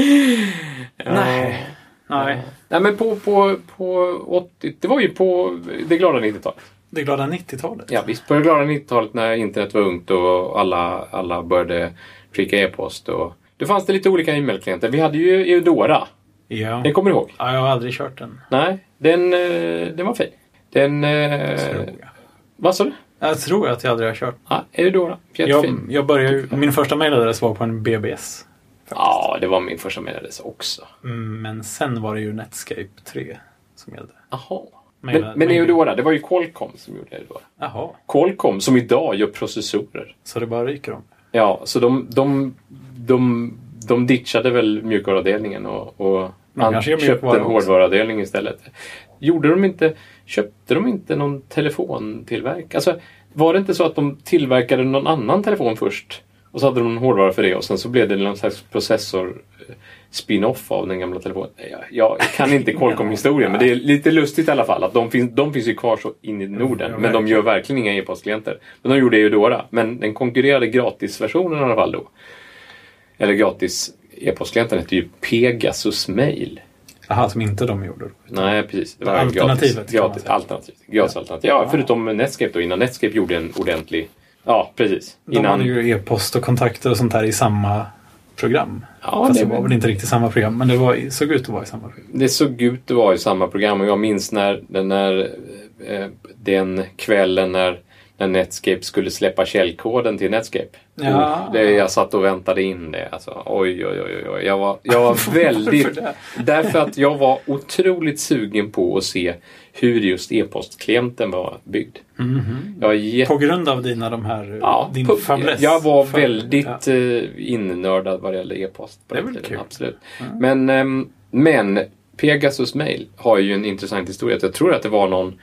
Nej. Nej. Nej, men på, på, på 80... Det var ju på det glada 90-talet. Det glada 90-talet. Ja, visst. På det glada 90-talet när internet var ungt och alla, alla började skicka e-post. Och... Då fanns det lite olika e-mailklienter. Vi hade ju Eudora. Ja. Den kommer du ihåg? ja. Jag har aldrig kört den. Nej, den, eh, den var fin. Den... Eh, vad sa du? Jag tror att jag aldrig har kört. Ja, Eudora. Jag, Jättefin. jag började ju, min första mailadress var på en BBS. Ja, det var min första mailadress också. Mm, Men sen var det ju Netscape 3 som gällde. Jaha. Men, men Eudora, det var ju Qualcomm som gjorde Eudora. Jaha, Qualcomm som idag gör processorer. så det bara ryker om. Ja, så de, de, de, de ditchade väl mjukvaruavdelningen och, och De köpte en hårdvaruavdelning istället. Gjorde de inte, köpte de inte någon telefontillverkare? Alltså, var det inte så att de tillverkade någon annan telefon först? Och så hade de en hårdvara för det och sen så blev det någon slags processor eh, spin-off av den gamla telefonen. Jag, jag kan inte Qualcomm-historien men det är lite lustigt i alla fall att de finns, de finns ju kvar så in i Norden. Ja, men de gör verkligen inga e-postklienter. Men de gjorde Eudora. Men den konkurrerade gratisversionen i alla fall då. Eller gratis e-postklienten hette ju Pegasus Mail. Jaha, som inte de gjorde. Nej, precis. Det var Alternativet, gratis, gratis alternativ. Gratis alternativ. Ja, förutom Netscape då. Innan Netscape gjorde en ordentlig... Ja, precis. De Innan... hade ju e-post och kontakter och sånt här i samma program. Ja, Fast det var- väl inte riktigt samma program, men det var, såg ut att vara i samma program. Det såg ut att vara i samma program och jag minns när, när eh, den kvällen när, när Netscape skulle släppa källkoden till Netscape. Ja. Oh, det, jag satt och väntade in det. Alltså, oj, oj, oj, oj. Jag var, jag var väldigt... därför att jag var otroligt sugen på att se hur just e-postklienten var byggd. Jag var jätte... På grund av dina de här, Ja, din på- fäbless. jag var för- väldigt Ja. eh, innördad vad det gällde e-post. på Det är väl tiden, kul. Absolut. Men, ehm, men Pegasus Mail har ju en intressant historia. Jag tror att det var någon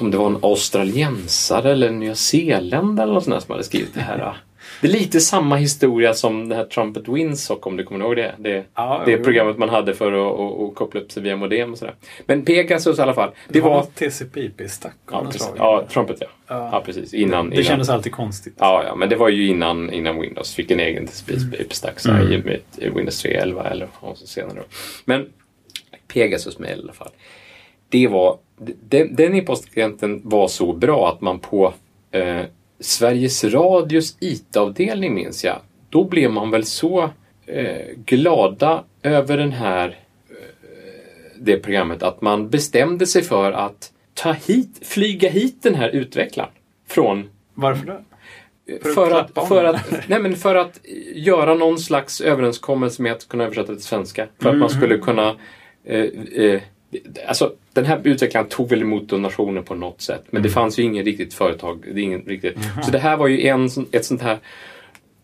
om det var en australiensare eller en nyzeeländare eller något sånt som hade skrivit det här. Det är lite samma historia som det här Trumpet Windsock om du kommer ihåg det. Det, Ja, det programmet man hade för att, att, att koppla upp sig via modem och sådär. Men Pegasus i alla fall. Det, Det var var... TCP/IP-stack Ja, ja, Trumpet ja. Ja. Ja, precis. Innan, Det innan. kändes alltid konstigt. Ja, ja, men det var ju innan, innan Windows fick en egen TCP/IP-stack Mm. mm. med Windows 3.11 eller vad som senare. Men Pegasus Mail i alla fall. Det var, den, den e-postklienten var så bra att man på eh, Sveriges Radios IT-avdelning minns jag, då blev man väl så eh, glada över den här eh, det programmet att man bestämde sig för att ta hit, flyga hit den här utvecklaren från Varför det? För att för att, för, att, nej men för att göra någon slags överenskommelse med att kunna översätta det till svenska. För att man skulle kunna... Eh, eh, alltså, den här utvecklaren tog väl emot donationer på något sätt. Men det fanns ju ingen riktigt företag. Det är ingen riktigt, Så det här var ju en, ett sånt här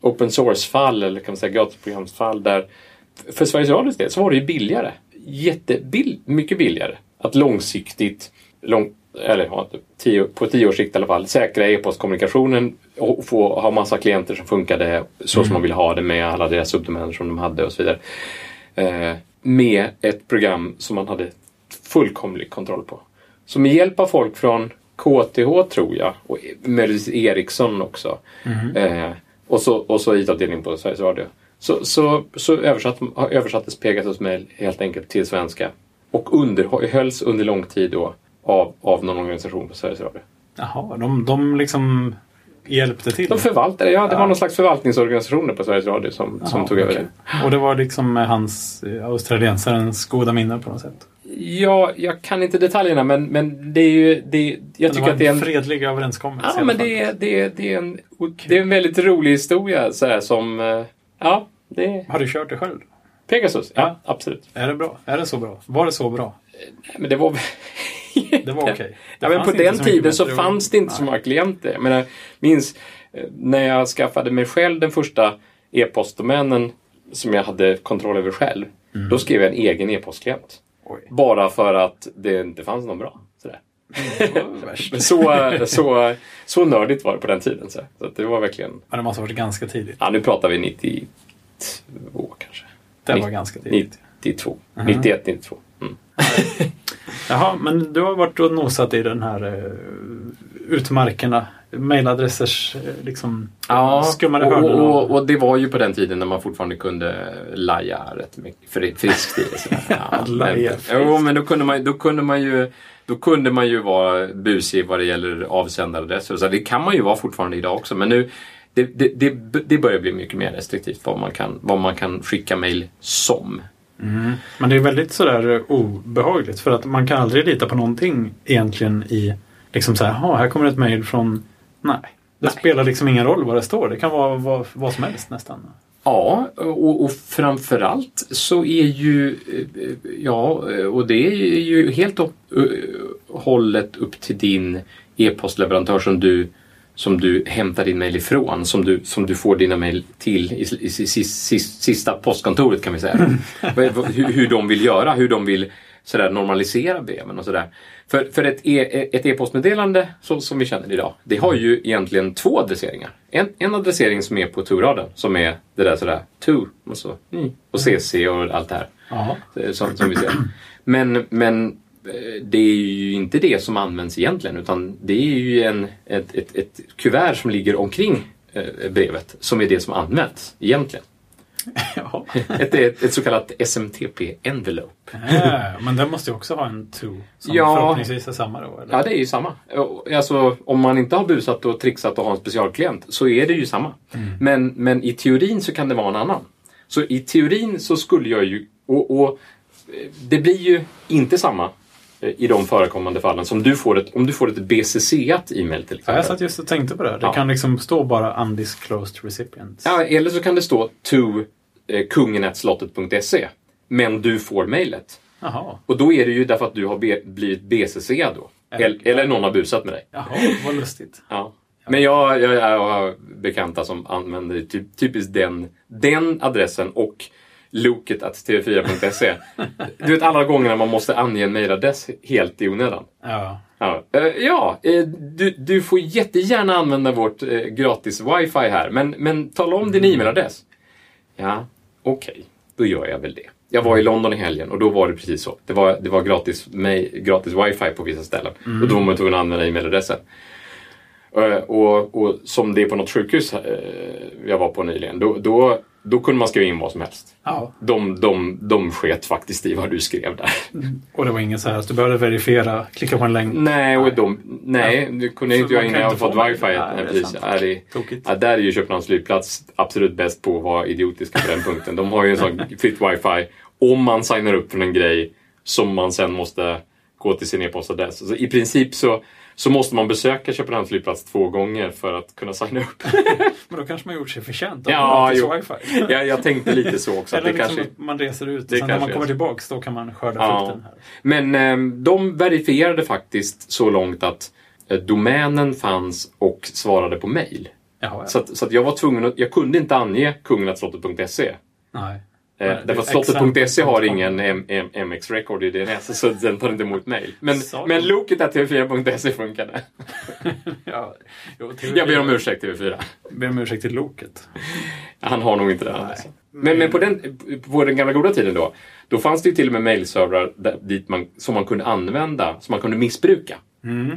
open source-fall, eller kan man säga gratisprogramsfall, där för Sveriges Radios del så var det ju billigare. Jättebill, mycket billigare. Att långsiktigt, lång, eller ja, tio, på tio års sikt i alla fall, säkra e-postkommunikationen och få ha massa klienter som funkade så som man ville ha det med alla deras subdomäner som de hade och så vidare. Eh, med ett program som man hade fullkomlig kontroll på. Så med hjälp av folk från KTH tror jag och möjligtvis Ericsson också eh, och så, och så IT-avdelningen på Sveriges Radio så, så, så översatt, översattes Pegasus Mail helt enkelt till svenska och underhölls under lång tid då av, av någon organisation på Sveriges Radio. Jaha, de, de liksom hjälpte till? De förvaltade, ja det var Ja. någon slags förvaltningsorganisationer på Sveriges Radio som, som Jaha, tog över okej. det. Och det var liksom hans eh, australiensarens goda minne på något sätt? Ja, jag kan inte detaljerna men, men det är ju... Det, jag tycker att det är en... fredlig överenskommelse Ja, men det är, det, är, det, är en, det är en väldigt rolig historia så här, som... eh, Ja, det Har du kört det själv? Pegasus. Ja, Ja. absolut. Är det bra? Är det så bra? Var det så bra? Nej, Men det var... Det var okej. Det Ja, men på den så tiden så fanns det inte så Nej. många klienter. Jag menar, minns eh, när jag skaffade mig själv den första e-postdomänen som jag hade kontroll över själv. Mm. Då skrev jag en egen e-postklient. Oj. Bara för att det inte fanns någon bra. Sådär. Men så, så, så nördigt var det på den tiden. Så, det var verkligen... Men det måste ha varit ganska tidigt. Ja, nu pratar vi 92 kanske. Det var ganska tidigt. 92. Mhm. 91, 92. Jaha, men du har varit och nosat i den här uh, utmarkerna. Mailadressers uh, liksom skummade och, hörnorna. och, och, och det var ju på den tiden när man fortfarande kunde laja rätt mycket, fri- friskt i. Ja, Laja men, friskt. jo, men då kunde, man, då, kunde man ju, då kunde man ju vara busig vad det gäller avsändaradresser. Så det kan man ju vara fortfarande idag också. Men nu, det, det, det, det börjar bli mycket mer restriktivt vad man kan, vad man kan skicka mejl som. Mm. Men det är väldigt sådär eh, obehagligt för att man kan aldrig lita på någonting egentligen i liksom så här, "Jaha, här kommer ett mejl från... Nej. Det Nej. spelar liksom ingen roll vad det står. Det kan vara vad, vad som helst nästan. Ja, och, och framförallt så är ju, ja, och det är ju helt och hållet upp till din e-postleverantör som du, som du hämtar din mejl ifrån, som du, som du får dina mejl till i, i, i, sis- sista postkontoret kan vi säga. Vad- hur, hur de vill göra, hur de vill sådär, normalisera breven och sådär. För, för ett, e, ett e-postmeddelande så, som vi känner idag, det har ju egentligen två adresseringar. En, en adressering som är på to-raden, som är det där sådär to och så mm, och cc och allt det här. Som, som vi ser. Men, men det är ju inte det som används egentligen utan det är ju en, ett, ett, ett kuvert som ligger omkring eh, brevet som är det som används egentligen. Jaha. Ett, ett, ett så kallat SMTP-envelope. Ja, men den måste ju också ha en to som Ja. förhoppningsvis är samma då? Eller? Ja, det är ju samma. Alltså, om man inte har busat och trixat och har en specialklient så är det ju samma. Men, men i teorin så kan det vara en annan. Så i teorin så skulle jag ju... Och, och eh, det blir ju inte samma i de förekommande fallen som du får ett, om du får ett BCC-at e-mail till Ja, exempel. jag satt just och tänkte på det. Det Ja. kan liksom stå bara undisclosed recipients. Ja, eller så kan det stå to eh, kungenetslottet.se men du får mejlet. Och då är det ju därför att du har be, blivit BCC då. Eller, eller någon har busat med dig. Jaha, vad lustigt. Ja. Men jag, jag, jag har bekanta som använder typ, typiskt den, den adressen och loket att tv4.se. Du vet alla gånger när man måste ange en mejladress helt i onödan. Ja. Ja, eh, ja eh, du, du får jättegärna använda vårt eh, gratis wifi här, men, men tala om din e-mailadress. Ja, okej, då gör jag väl det. Jag var i London i helgen och då var det precis så. Det var, det var gratis, mail, gratis wifi på vissa ställen och då var man tvungen att använda e-mailadressen. Eh, Och, och som det är på något sjukhus jag var på nyligen, då, då, då kunde man skriva in vad som helst. ja. De, de, de sket faktiskt i vad du skrev där. Och det var inget så här att du behövde verifiera, klicka på en länk. Nej, och de, nej det kunde Så inte jag innan jag fått få- wifi. Nej, Nej, det är precis. Ja, det, ja, där är ju Köpenhamns flygplats absolut bäst på att vara idiotiska på den punkten. De har ju en sån fritt wifi om man signar upp för en grej som man sen måste gå till sin e-postadress. Så I princip så, så måste man besöka Köpenhamns flygplats två gånger för att kunna signa upp. Men då kanske man gjort sig förtjänt av Ja, jo. wifi. jag, jag tänkte lite så också. Att Eller det liksom kanske, att man reser ut och sen när man kommer tillbaks då kan man skörda Ja. frukten här. Men eh, de verifierade faktiskt så långt att eh, domänen fanns och svarade på mail. Jaha, ja. Så, att, så att jag var tvungen att, jag kunde inte ange kungenatslottet.se. Nej. Eh, Nej, det därför att slottet.se har ingen M- M- MX-record i DNS så den tar inte emot mail. Men, men loket tv4.se funkade. Ja. Jo, TV4 Jag ber om ursäkt TV4. ber om ursäkt till loket. Han har nog inte Nej. adressen. Men, men på, den, på den gamla goda tiden då, då fanns det ju till och med man, som man kunde använda, som man kunde missbruka.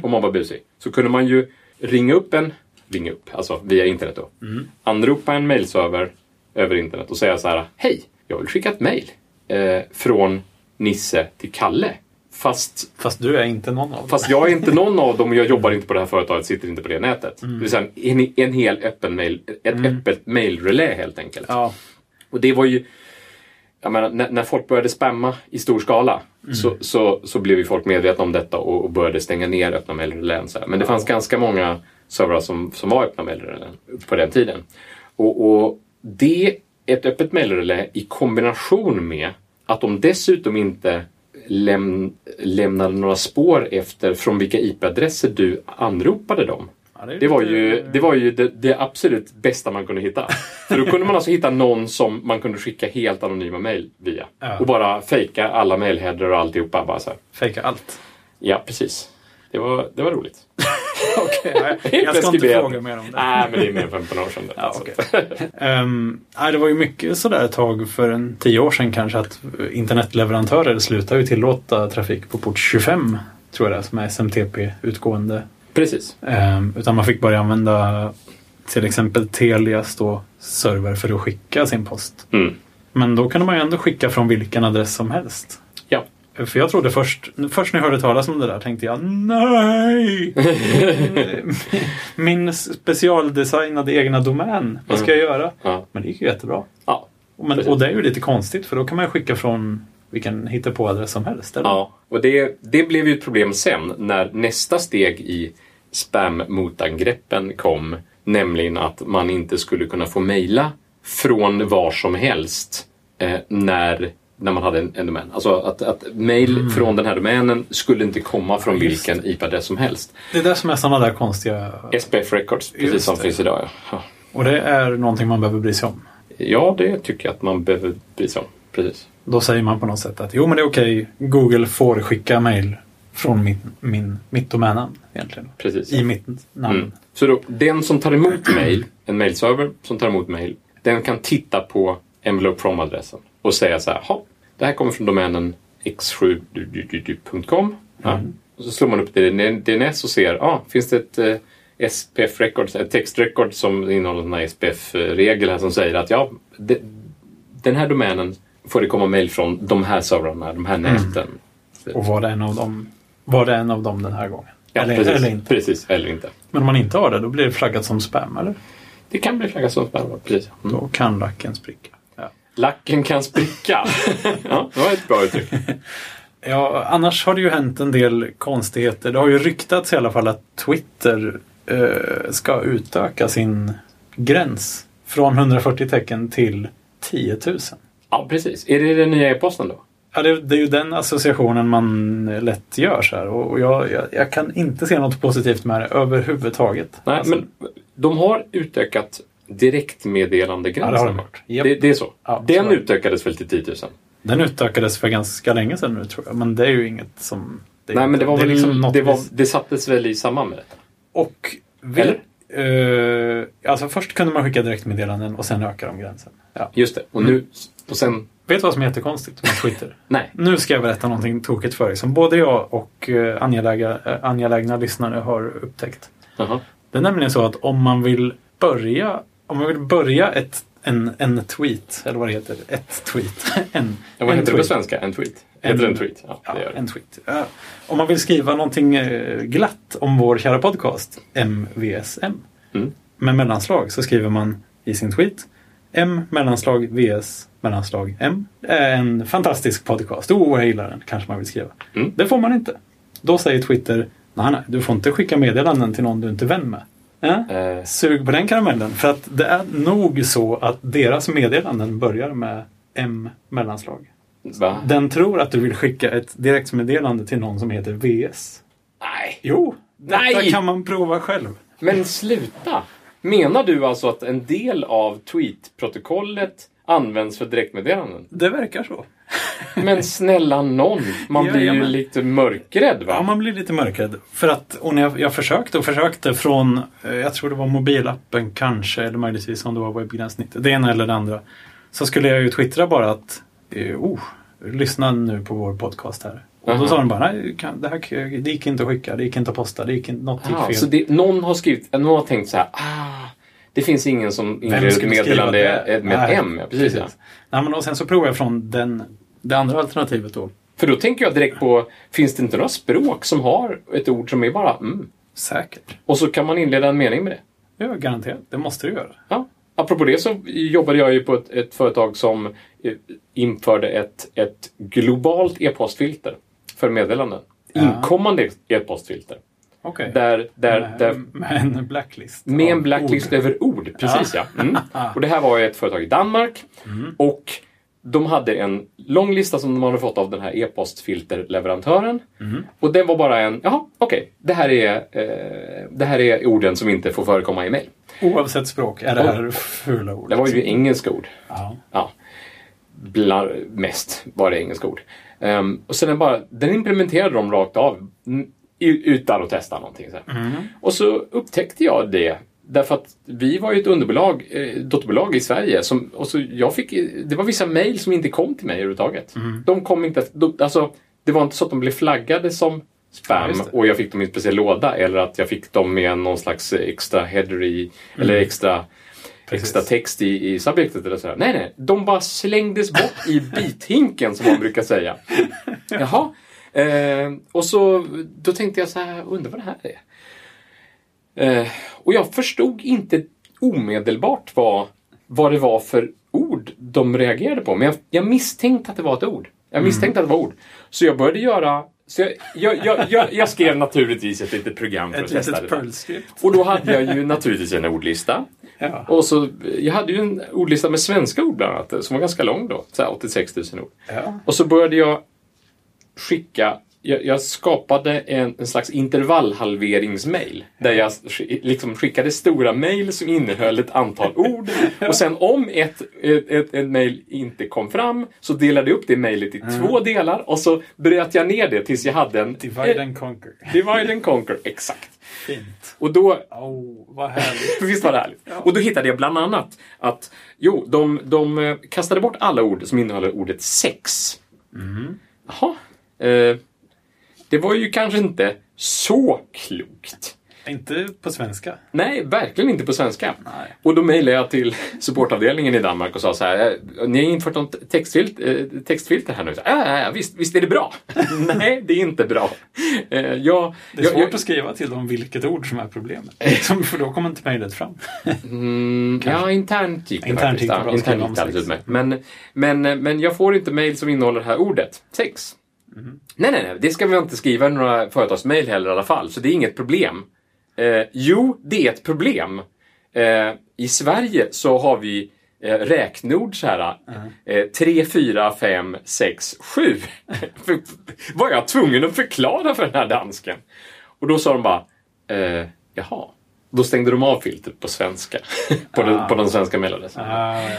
Om man var busig. Så kunde man ju ringa upp en, ringa upp, alltså via internet då. Anropa en mailserver över internet och säga så här, hej, jag vill skicka ett mail eh, från Nisse till Kalle. Fast Fast du är inte någon av dem. Fast jag är inte någon av dem och jag jobbar inte på det här företaget, sitter inte på det nätet. Det vill säga en, en hel öppen mail, ett öppet mailrelä helt enkelt. Ja. Och det var ju, jag menar, när, när folk började spamma i stor skala så, så, så blev ju folk medvetna om detta och, och började stänga ner öppna mailrelän. Men det fanns ganska många servrar som, som var öppna mailrelän på den tiden. Och, och det, ett öppet mailrelä i kombination med att de dessutom inte läm, lämnade några spår efter från vilka IP-adresser du anropade dem. Ja, är Det var lite- ju, det, var ju det, det absolut bästa man kunde hitta. För då kunde man alltså hitta någon som man kunde skicka helt anonyma mejl via. Ja. Och bara fejka alla mejlheader och alltihopa. Bara så här. Fejka allt. Ja, precis. Det var, det var roligt. Okej, jag, ska inte fråga mer om det. Nej, men det är mer ett par år sedan. det. Ja, Så okej. Ehm, nej, det var ju mycket sådär ett tag för en tio år sedan kanske att internetleverantörer slutade ju tillåta trafik på port 25 tror jag det är, som är SMTP utgående. Precis. Ehm, utan man fick börja använda till exempel Telias då server för att skicka sin post. Mm. Men då kunde man ju ändå skicka från vilken adress som helst. För jag trodde först, först när jag hörde talas om det där tänkte jag nej! Min specialdesignade egna domän, vad ska jag göra? Ja. Men det gick ju jättebra. Ja. Men, och det är ju lite konstigt för då kan man skicka från vilken hittepåadress som helst. Eller? Ja, och det, det blev ju ett problem sen när nästa steg i spam-motangreppen kom. Nämligen att man inte skulle kunna få mejla från var som helst eh, när, när man hade en, en domän. Alltså att, att mejl från den här domänen skulle inte komma från Mm. Just vilken IP-adress som helst. Det är det som är sådana där konstiga... SPF Records, precis Just som det. finns idag. Ja. Och det är någonting man behöver bry sig om. ja, det tycker jag att man behöver bry sig om. Precis. Då säger man på något sätt att jo men det är okej, Google får skicka mejl från min, min, mitt domännamn egentligen. precis. I mitt namn. Mm. Så då, den som tar emot mejl, en mejlserver som tar emot mejl, den kan titta på envelope from-adressen och säga så här, "Ha, det här kommer från domänen x7.com. Ja. Mm. Och så slår man upp det i DNS och ser, ah, finns det ett eh, SPF record, ett textrecord som innehåller en SPF-regel här som säger att ja, de, den här domänen får det komma mejl från de här servrarna, de här näten. Och var det en av dem, var det en av dem den här gången? Ja, eller, precis, eller inte. Precis, eller inte. Men om man inte har det, då blir det flaggat som spam, eller? Det kan bli flaggat som spam, precis. Mm. Då kan lacken spricka. Lacken kan spricka. ja, det var ett bra uttryck. Ja, annars har det ju hänt en del konstigheter. Det har ju ryktats i alla fall att Twitter eh, ska utöka sin gräns från 140 tecken till 10 000. Ja, precis. Är det den nya e-posten då? Ja, det, det är ju den associationen man lätt gör så här. Och jag, jag, jag kan inte se något positivt med det överhuvudtaget. Nej, Alltså, men de har utökat direktmeddelandegränsen. Ja, det. Japp. det, det är så. Ja, den så utökades väl till 10 000? Den utökades för ganska länge sedan nu tror jag. Men det är ju inget som... Det, Nej, men det var väl... liksom något det, var, det sattes väl i samband med det? Och vill, eh, alltså först kunde man skicka direktmeddelanden och sen ökar de gränsen. Ja. Just det. Och nu... Och sen... Vet du vad som är jättekonstigt med Twitter? Nej. nu ska jag berätta någonting tokigt för dig som både jag och eh, angelägna, eh, angelägna lyssnare har upptäckt. Jaha. Det är nämligen så att om man vill börja, om man vill börja ett, en, en tweet, eller vad det heter, ett tweet. En, Ja, vad en heter det på tweet. svenska? En tweet? Heter det en tweet? Ja, Ja, en tweet. Ja. Om man vill skriva någonting eh, glatt om vår kära podcast, MVSM, Mm. med mellanslag så skriver man i sin tweet M mellanslag VS mellanslag M. En fantastisk podcast. Oh, jag gillar den, kanske man vill skriva. Mm. Det får man inte. Då säger Twitter Nej, nej, du får inte skicka meddelanden till någon du inte är vän med. Ja? Eh, Sug på den karamellen. För att det är nog så att deras meddelanden börjar med M mellanslag. va? Den tror att du vill skicka ett direktmeddelande till någon som heter VS. Nej. Jo, detta Nej! kan man prova själv. Men sluta! Menar du alltså att en del av tweet-protokollet används för direktmeddelanden? Det verkar så. Men snälla någon, man blir ju Jajamän. lite mörkrädd va? Ja, man blir lite mörkrädd. För att, och när jag, jag försökte och försökte från, eh, jag tror det var mobilappen kanske, eller möjligtvis om det var webbgränssnitt. Det ena eller det andra. Så skulle jag ju twittra bara att, eh, oh, lyssna nu på vår podcast här. Och då sa de bara, nej, det, här, det gick inte att skicka, det gick inte att posta, det gick inte, något gick fel. så det, någon har skrivit, någon har tänkt så här, ah, det finns ingen som inleder ett meddelande det? med ett Nej, M. Ja, precis, Ja. Nej, men och sen så provade jag från den, det andra alternativet då. För då tänker jag direkt på, finns det inte några språk som har ett ord som är bara mm? Säkert. Och så kan man inleda en mening med det. Ja, garanterat. Det måste du göra. Ja. Apropå det så jobbade jag ju på ett, ett företag som eh, införde ett, ett globalt e-postfilter för meddelanden. Ja. Inkommande e-postfilter. Okej. Där, där, med, där, med en blacklist. med en blacklist ord. över ord. Precis ja. Mm. Och det här var ett företag i Danmark. Mm. Och de hade en lång lista som de hade fått av den här e-postfilterleverantören. Mm. Och den var bara en, jaha, okej, det, här är, eh, det här är orden som inte får förekomma i mejl. Oavsett språk är det här fula ord. Det var ju engelska ord. Ja. Ja, bland, mest var det engelska ord. Ehm, och sen bara, den implementerade de rakt av. Mm, utan att testa någonting. Så här. Och så upptäckte jag det. Därför att vi var ju ett underbolag, eh, dotterbolag i Sverige. Som, och så jag fick, det var vissa mejl som inte kom till mig överhuvudtaget. De kom inte, de, alltså, det var inte så att de blev flaggade som Ja, spam det. och jag fick dem i en speciell låda eller att jag fick dem med någon slags extra header i, eller extra Precis. extra text i, i subjektet eller sådär. Nej, nej. De bara slängdes bort i bithinken som man brukar säga. Jaha. Eh, och så då tänkte jag så här, undrar vad det här är. Eh, och jag förstod inte omedelbart vad, vad det var för ord de reagerade på. Men jag, jag misstänkte att det var ett ord. Jag misstänkte att det var ord. Så jag började göra... Så jag, jag, jag, jag, skrev naturligtvis ett litet program för Ett att testa det där. Och då hade jag ju naturligtvis en ordlista. Ja. Och så, jag hade ju en ordlista med svenska ord bland annat, som var ganska lång då. Så här 86 000 ord. Ja. Och så började jag skicka, jag, jag skapade en, en slags intervallhalveringsmail. Där jag liksom skickade stora mail som innehöll ett antal ord. Och sen om ett, ett, ett, ett mail inte kom fram så delade jag upp det mailet i två delar och så bröt jag ner det tills jag hade en... Divide and conquer. Divide and conquer, exakt. Fint. Och då Oh, vad härligt. Visst var det härligt? Och då hittade jag bland annat att jo, de, de eh, kastade bort alla ord som innehåller ordet sex. Jaha. Eh, det var ju kanske inte så klokt. Inte på svenska. Nej, verkligen inte på svenska. Nej. Och då mejlade jag till supportavdelningen i Danmark och sa så här, "Eh, ni har infört något textfilt, eh, textfilter här nu. Så, ja, ja, visst, visst är det bra? Nej, det är inte bra. Eh, jag, Det är svårt jag, att skriva till dem vilket ord som är problemet. För då kommer inte mejlet fram. Mm, ja, internt gick det Internt faktiskt. gick det bra internt gick det alldeles sex. utmärkt. Men, men, men jag får inte mejl som innehåller det här ordet, sex. Mhm. Nej, nej, nej. Det ska vi inte skriva i några företagsmejl heller i alla fall. Så det är inget problem. Eh, jo, det är ett problem. Eh, I Sverige så har vi eh, räknord så här. Eh, 3, 4, 5, 6, 7. var jag tvungen att förklara för den här dansken. Och då sa de bara, eh, jaha. Då stängde de av filtret på svenska. på, den, på den svenska mejladressen. Ah, ja.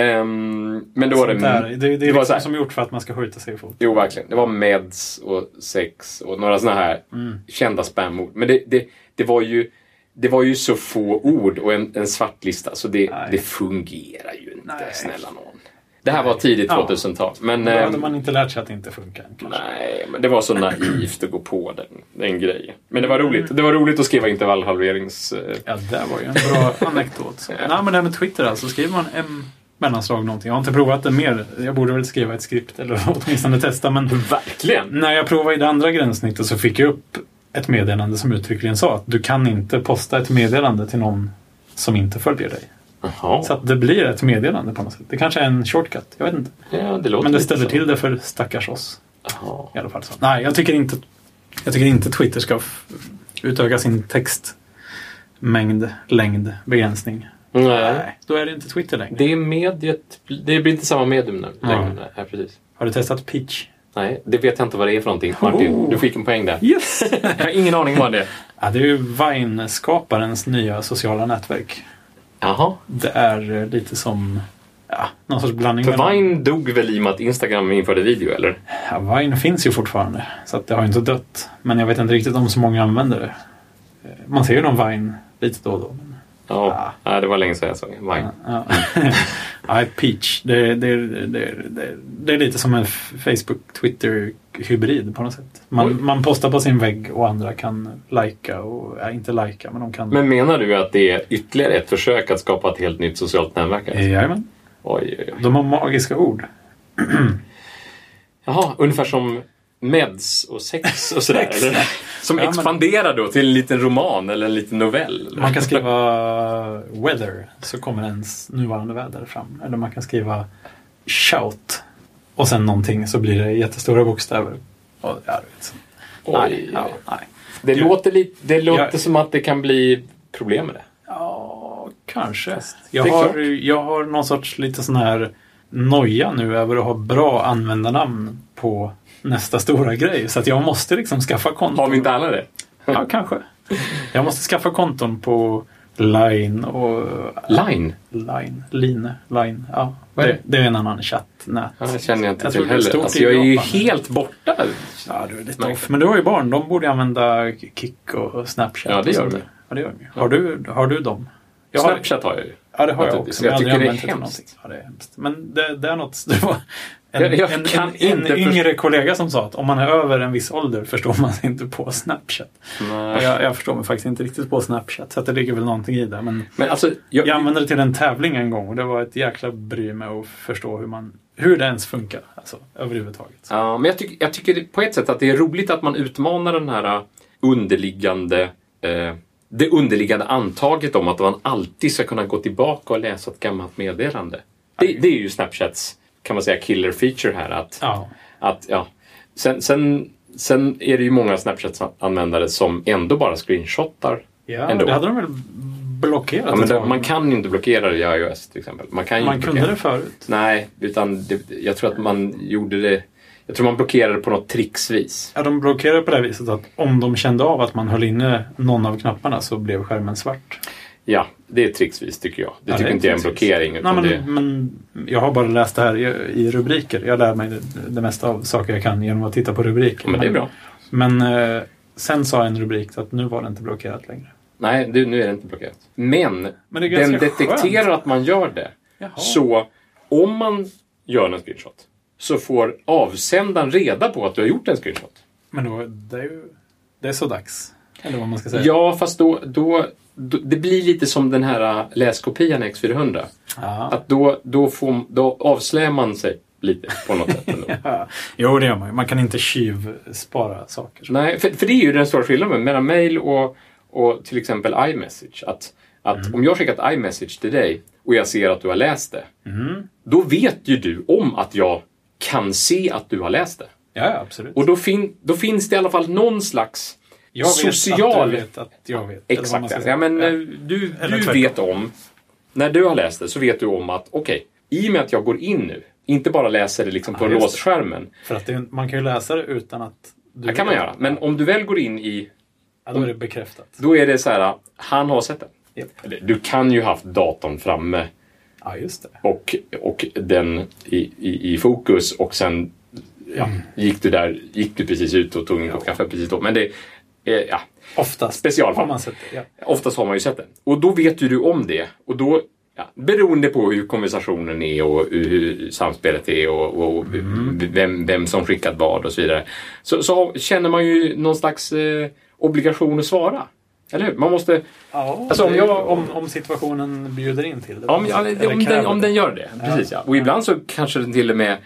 Ehm, men då var det... Där. Det, det är det var liksom så här, som gjort för att man ska skjuta sig i fot. Jo, verkligen. Det var meds och sex och några såna här Mm. kända spamord. Men det, det, det, var ju, det var ju så få ord och en, en svartlista så det, Nej. det fungerar ju inte, Nej. snälla någon. Det här var tidigt Ja. 2000-tal. Men, Då ehm, hade man inte lärt sig att det inte funkar. Kanske. Nej, men det var så naivt att gå på den, den grejen. Men det var roligt. Det var roligt att skriva intervallhalverings... eh, Ja, det var ju en bra anekdot. Så. Nej, men det här med Twitter alltså. Skriver man en mellanslag någonting. Jag har inte provat det mer. Jag borde väl skriva ett skript eller åtminstone testa. Men Verkligen! när jag provade i det andra gränssnittet så fick jag upp ett meddelande som uttryckligen sa att du kan inte posta ett meddelande till någon som inte följer dig. Jaha. Så att det blir ett meddelande på något sätt. Det kanske är en shortcut. Jag vet inte. Ja, det låter Men det ställer till det för stackars oss. Jaha. I alla fall så. Nej, jag tycker inte, jag tycker inte Twitter ska utöka sin textmängd, längd, begränsning. Nej. Då är det inte Twitter längre. Det är mediet... Det blir inte samma medium nu Ja. längre. Nej, Ja, precis. Har du testat Pitch? Nej, det vet jag inte vad det är för någonting. Martin, Oh. du fick en poäng där. Yes! Jag har ingen aning vad det är. ja, det är ju Vine-skaparens nya sociala nätverk. Jaha. Det är eh, lite som ja, någon sorts blandning. För Vine dog väl i och med att Instagram införde video, eller? Ja, Vine finns ju fortfarande. Så det har ju inte dött. Men jag vet inte riktigt om så många använder det. Eh, Man ser ju någon Vine lite då och då. Ja, Nej, det var länge sedan jag såg Vine. ja. ja, Peach. Det, det, det, det, är lite som en Facebook-Twitter-hybrid på något sätt. Man, man postar på sin vägg och andra kan lajka och, ja, inte lajka, men de kan... Men menar du att det är ytterligare ett försök att skapa ett helt nytt socialt nätverk? alltså? Jajamän. Oj, oj, oj. De har magiska ord. Jaha, ungefär som meds och sex och sådär? eller? Som Ja, expanderar då till en liten roman eller en liten novell? eller? Man kan skriva weather så kommer ens nuvarande väder fram. Eller man kan skriva shout och sen någonting så blir det jättestora bokstäver. Och, ja, du så. Nej, Oj, ja, nej. Det Gud. låter, lite, det låter Jag- som att det kan bli problem med det. Ja, kanske. Jag har, klart. jag har någon sorts lite sån här noja nu över att ha bra användarnamn på nästa stora grej. Så att jag måste liksom skaffa konton. Har vi inte alla det? Ja, kanske. Jag måste skaffa konton på Line och... Line? Line. Line. Line. Ja. Det, det? det är en annan chattnät. Ja, det känner jag inte Jag till heller. Alltså, jag är ju helt borta. Ja, du är lite off. Men du har ju barn. De borde använda Kik och Snapchat. Ja, det gör de. Ja, det gör de. Har du, har du dem? Jag har, Snapchat har jag ju. Ja, det har jag också. Jag men tycker det är hemskt. Ja, det är hemskt. Men det, det är något... Det var en, Jag- jag en, kan en, inte en yngre kollega som sa att om man är över en viss ålder förstår man sig inte på Snapchat. Jag, jag förstår mig faktiskt inte riktigt på Snapchat. Så det ligger väl någonting i det. Men Men alltså, jag, jag använde det till en tävling en gång och det var ett jäkla bry med att förstå hur, man, hur det ens funkar. Alltså, överhuvudtaget. Ja, men jag, tycker jag tycker på ett sätt att det är roligt att man utmanar den här äh, underliggande eh, det underliggande antaget om att man alltid ska kunna gå tillbaka och läsa ett gammalt meddelande. Det, det är ju Snapchats, kan man säga, killer feature här. Att, Ja. att, ja. sen, sen, sen är det ju många Snapchat-användare som ändå bara screenshotar. Ja, Ändå. det hade de väl blockerat Ja, men det, man kan ju inte blockera det i iOS till exempel. Man, kan Man kunde blockera. det förut. Nej, utan det, jag tror att man gjorde det... Jag tror man blockerade på något tricksvis. Ja, de blockerade på det här viset att om de kände av att man höll inne någon av knapparna så blev skärmen svart. Ja, det är tricksvis tycker jag. Det Ja, tycker är inte jag är en blockering. Nej, men, det, men jag har bara läst det här i, i rubriker. Jag lär mig det, det mesta av saker jag kan genom att titta på rubriker. men det är bra. Men eh, sen sa en rubrik att nu var det inte blockerat längre. Nej, det, nu är det inte blockerat. Men, Men det den detekterar skönt. att man gör det. Jaha. Så om man gör en screenshot så får avsändaren reda på att du har gjort en screenshot. Men då, det är ju det är så dags. Eller vad man ska säga. Ja, fast då, då det blir lite som den här äh, läskopian X400. Ja. Att då, då, får, då avslöjar man sig lite på något sätt. Ja. Jo, det gör man. Man kan inte tjuvspara saker. Nej, för, för det är ju den stora skillnaden mellan mail och, och till exempel iMessage. Att, att om jag skickar ett iMessage till dig och jag ser att du har läst det. Mm. Då vet ju du om att jag kan se att du har läst det. Ja, ja, absolut. Och då, fin, då finns det i alla fall någon slags jag vet social... vet att jag vet. Exakt. Ja. men Ja. eh, du, du vet om, när du har läst det så vet du om att okej, i och med att jag går in nu, inte bara läser det liksom på Ja, det. låsskärmen. För att det, man kan ju läsa det utan att du Det kan man göra. Men om du väl går in i Ja, då är det bekräftat. Då är det så här, han har sett den. Japp. Eller, Du kan ju haft datorn framme Ja, just det. och, och den i, i, i fokus och sen ja, gick du där, gick du precis ut och tog en kopp kaffe precis då. Men det, ja, Oftast Specialfall. har man sett det. Ja. oftast har man ju sett den. Och då vet ju du om det. Och då, ja, beroende på hur konversationen är och hur samspelet är och, och vem, vem som skickat vad och så vidare. Så, så känner man ju någon slags eh, obligation att svara. Eller hur? Man måste... Ja, Alltså, om det jag- om, om situationen bjuder in till det. Om, ja, om, den, om det. den gör det. Precis, ja. Och ibland så kanske den till och med det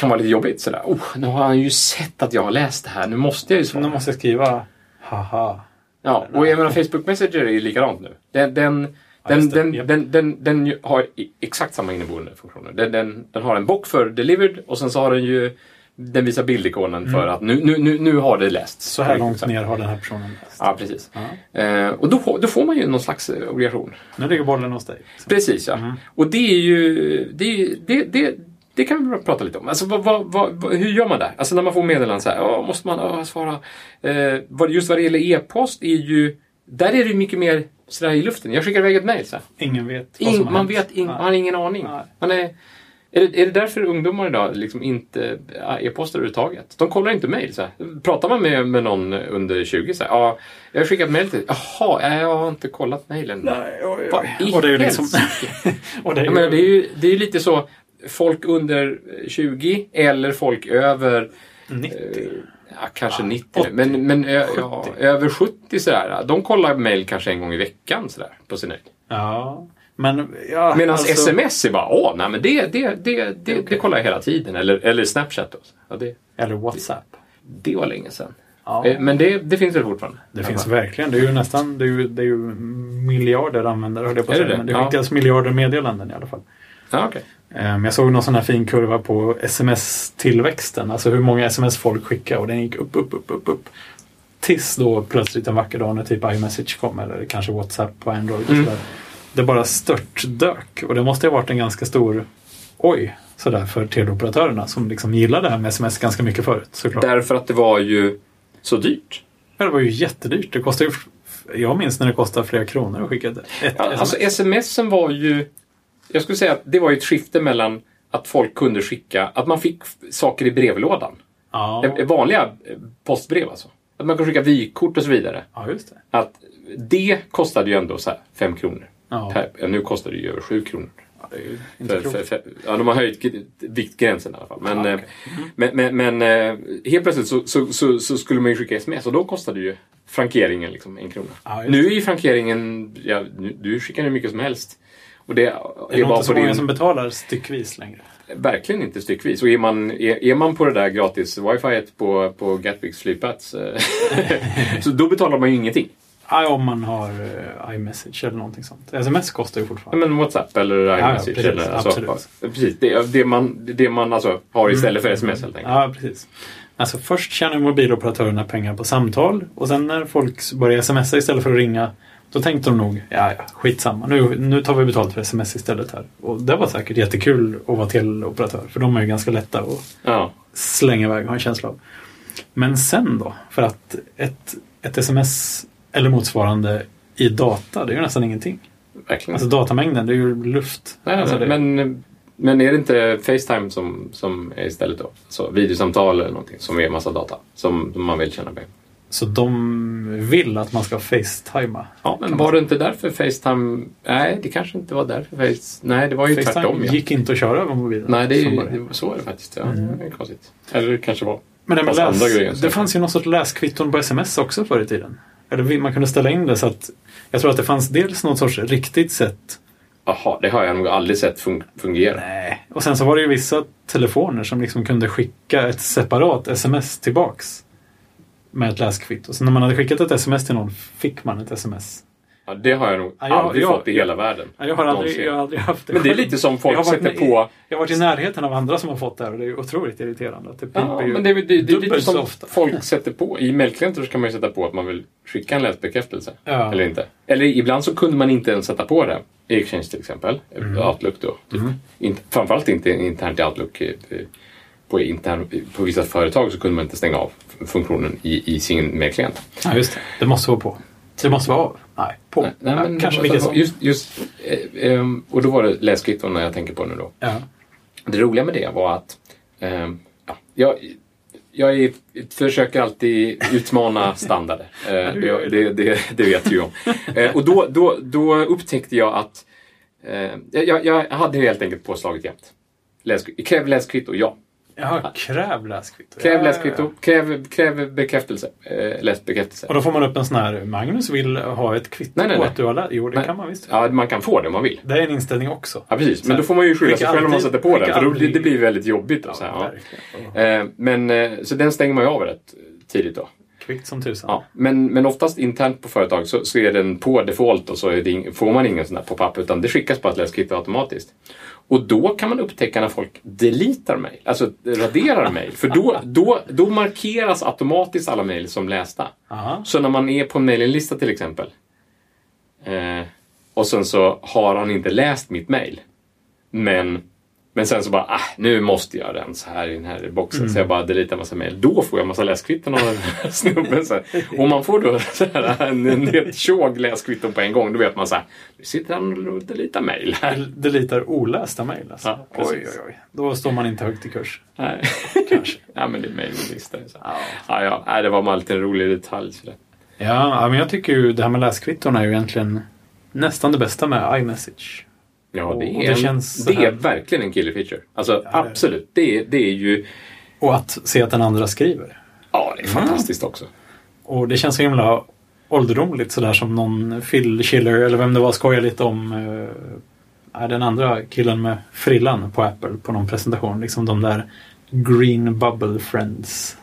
kan vara lite jobbigt. Sådär. Oh, nu har han ju sett att jag har läst det här. Nu måste jag ju svara. nu måste jag skriva haha. Ja, och jag menar Facebook Messenger är ju likadant nu. Den, den, den, det. den, den, den, den ju- har exakt samma inneboende funktioner. Den, den, den har en bock för delivered och sen så har den ju den visar bildikonen för att nu, nu, nu, nu har det lästs. Så här långt ner har den här personen läst. Ja, precis. Ja. Eh, och då, får- då får man ju någon slags eh, obligation. Nu ligger bollen hos dig. Precis, ja. Mm. Och det är ju... Det, det, det, det kan vi prata lite om. Alltså, vad, vad, vad, vad- hur gör man där? Alltså när man får meddelanden så här, ja, måste man ja, svara? Eh, vad- just vad det gäller e-post är ju... Där är det mycket mer sådär i luften. Jag skickar iväg ett mejl. Ingen vet vad som har man vet Nej. man har ingen aning. Nej. Man är, är, det, är det därför ungdomar idag liksom inte e-postar överhuvudtaget? De kollar inte mejl. Pratar man med, med någon under 20 så här, ja, jag har skickat mejl till Jaha, jag har inte kollat mejlen. Nej, oj, Vad oj. i Och det är ju liksom... och det är ju... menar, det, är ju, det är lite så, folk under 20 eller folk över 90. ja, kanske 90 80. men, men ja, 70. över 70 sådär. De kollar mejl kanske en gång i veckan sådär, på sin höjd. Ja. Men, ja, Medan alltså- sms är bara, åh, nej men det, det, det, det, det kollar jag hela tiden. Eller, eller Snapchat då. Ja, det, Eller WhatsApp. det var länge sedan. Ja. Eh, Men det, det finns väl fortfarande? Det finns verkligen. Det är ju nästan det är ju, det är ju miljarder användare höll jag på att Är det säga. det? Men det Ja. skickas miljarder meddelanden i alla fall. Ja, okej. Ehm, Jag såg någon sån här fin kurva på sms-tillväxten. Alltså hur många sms folk skickar och den gick upp, upp, upp, upp, upp. Tills då plötsligt en vacker dag när typ iMessage kom eller kanske WhatsApp på Android. Och Mm. sådär. Det bara störtdök och det måste ha varit en ganska stor oj sådär för teleoperatörerna som liksom gillade det här med sms ganska mycket förut såklart. Därför att det var ju så dyrt. Ja, det var ju jättedyrt. Det kostade ju Jag minns när det kostade flera kronor att skicka ett Ja, sms. alltså smsen var ju... Jag skulle säga att det var ju ett skifte mellan att folk kunde skicka, att man fick saker i brevlådan. ja. Eh, Vanliga eh, postbrev alltså. Att man kunde skicka vykort och så vidare. ja, just det. Att det kostade ju ändå så fem kronor. Ja. Per, nu kostar det ju över sju kronor. Ja, För, för, för, ja, de har höjt viktgränsen i alla fall. Men, Ja, eh, okej. men, men, men eh, helt plötsligt så, så, så, så skulle man ju skicka sms och då kostade ju frankeringen liksom en krona. Just nu är ju frankeringen, ja, nu, du skickar hur mycket som helst. Och det Det är, är nog bara inte så många din, som betalar styckvis längre. verkligen inte styckvis. Och är man, är, är man på det där gratis wifi på, på Gatwicks flygplats eh, så då betalar man ju ingenting. Ja, om man har uh, iMessage eller någonting sånt. Sms kostar ju Ja, fortfarande. men WhatsApp eller ja, iMessage. precis, eller, alltså, absolut. precis, det, det man, det man alltså har istället för sms helt enkelt. Ja, precis. Alltså först tjänar mobiloperatörerna pengar på samtal och sen när folk började smsa istället för att ringa då tänkte de nog, ja, ja, skitsamma. Nu, nu tar vi betalt för sms istället här. Och det var säkert jättekul att vara teleoperatör. För de är ju ganska lätta att Ja. slänga iväg, har en känsla av. Men sen då? För att ett, ett sms eller motsvarande i data, det är ju nästan ingenting. Verkligen. Alltså datamängden, det är ju luft. Nej, nej, alltså, det, men, men är det inte Facetime som, som är istället då? Så videosamtal eller någonting som är massa data som man vill tjäna pengar Så de vill att man ska facetima. Ja, men var det inte därför Facetime... Nej, det kanske inte var därför Face... Nej, det var ju tvärtom. Facetime Ja. gick inte att köra över mobilen. Nej, det är, ju- så är det faktiskt. Ja, Mm. Det är konstigt. Eller det kanske var... Men det, grejer, läs, så. det fanns ju någon sorts läskvitton på sms också förr i tiden. Eller man kunde ställa in det så att jag tror att det fanns dels något sorts riktigt sätt. Jaha, det har jag nog aldrig sett fun- fungera. Nej. Och sen så var det ju vissa telefoner som liksom kunde skicka ett separat sms tillbaks. Med ett läskvitto. Så när man hade skickat ett sms till någon fick man ett sms. Ja, det har jag nog Ja, jag- aldrig jag- fått i hela världen. Ja, Jag har aldrig, jag har aldrig haft det Men det är lite som folk sätter på... Jag har varit i närheten av andra som har fått det här och det är otroligt irriterande. Det Ja, men det är, det, det är lite som ofta. folk sätter på. I mejlklienter kan man ju sätta på att man vill skicka en läsbekräftelse. Ja. Eller inte. Eller ibland så kunde man inte ens sätta på det. I Exchange till exempel. Mm. Outlook då. Typ. Inte, framförallt inte internt i Outlook. Eh, eh, På, intern, på vissa företag så kunde man inte stänga av funktionen i, i sin mejlklient. Ja, just det. Det måste vara på. Det måste vara av. Nej, på. Nej, nej, men kanske vilket som. just, just, eh, ehm, Och då var det läskvitton när jag tänker på nu då. Ja. Det roliga med det var att ja, jag, jag är, försöker alltid utmana standarder. Eh, ju det, det, det vet du ju om. Eh, och då, då, då upptäckte jag att eh, jag, jag hade helt enkelt påslaget jämt. Läs, kräv läskvitto, ja. Jaha, kräv läskvitto. Kräv läskvitto, kräv, kräv bekräftelse. Eh, läsbekräftelse. Och då får man upp en sån här, Magnus vill ha ett kvitto Nej, nej, på nej. att du har läst. Jo, det Nej. kan man visst. Ja, man kan få det om man vill. Det är en inställning också. Ja, precis. Men då får man ju skylla sig själv om man sätter på den. För då, det, det blir väldigt jobbigt. Då, Ja, så här, ja. Eh, men, eh, så den stänger man ju av rätt tidigt då. Kvickt som tusan. Ja, men, men oftast internt på företag så, så är den på default och så ing, får man ingen sån där pop-up utan det skickas bara ett läskvitto automatiskt. Och då kan man upptäcka när folk deletar mejl, alltså raderar mejl. För då, då, då markeras automatiskt alla mejl som lästa. Aha. Så när man är på en mejlinlista till exempel eh, och sen så har han inte läst mitt mejl. Men, men sen så bara, ah, nu måste jag rensa här i den här boxen så jag bara deletar massa mejl. Då får jag massa läskvitton av den här snubben. Så här. Och man får då så här, en, en helt tjog läskvitton på en gång. Då vet man så här, nu sitter han och deletar mejl här. Del- Deletar olästa mejl alltså. Ja, oj, oj, oj. Då står man inte högt i kurs. Nej. Kanske. ja, men det är mejllista. Så. Ja. Ja, ja, det var alltid en rolig detalj. Så det. Ja, ja, men jag tycker ju det här med läskvitton är ju egentligen nästan det bästa med iMessage. Ja, det är, det en, känns det är verkligen en killer feature. Alltså det- absolut. Det är, det är ju... Och att se att den andra skriver. Ja, det är fantastiskt också. Och det känns så himla ålderdomligt sådär som någon Phil Schiller eller vem det var skojar lite om eh, den andra killen med frillan på Apple på någon presentation. Liksom de där Green Bubble Friends.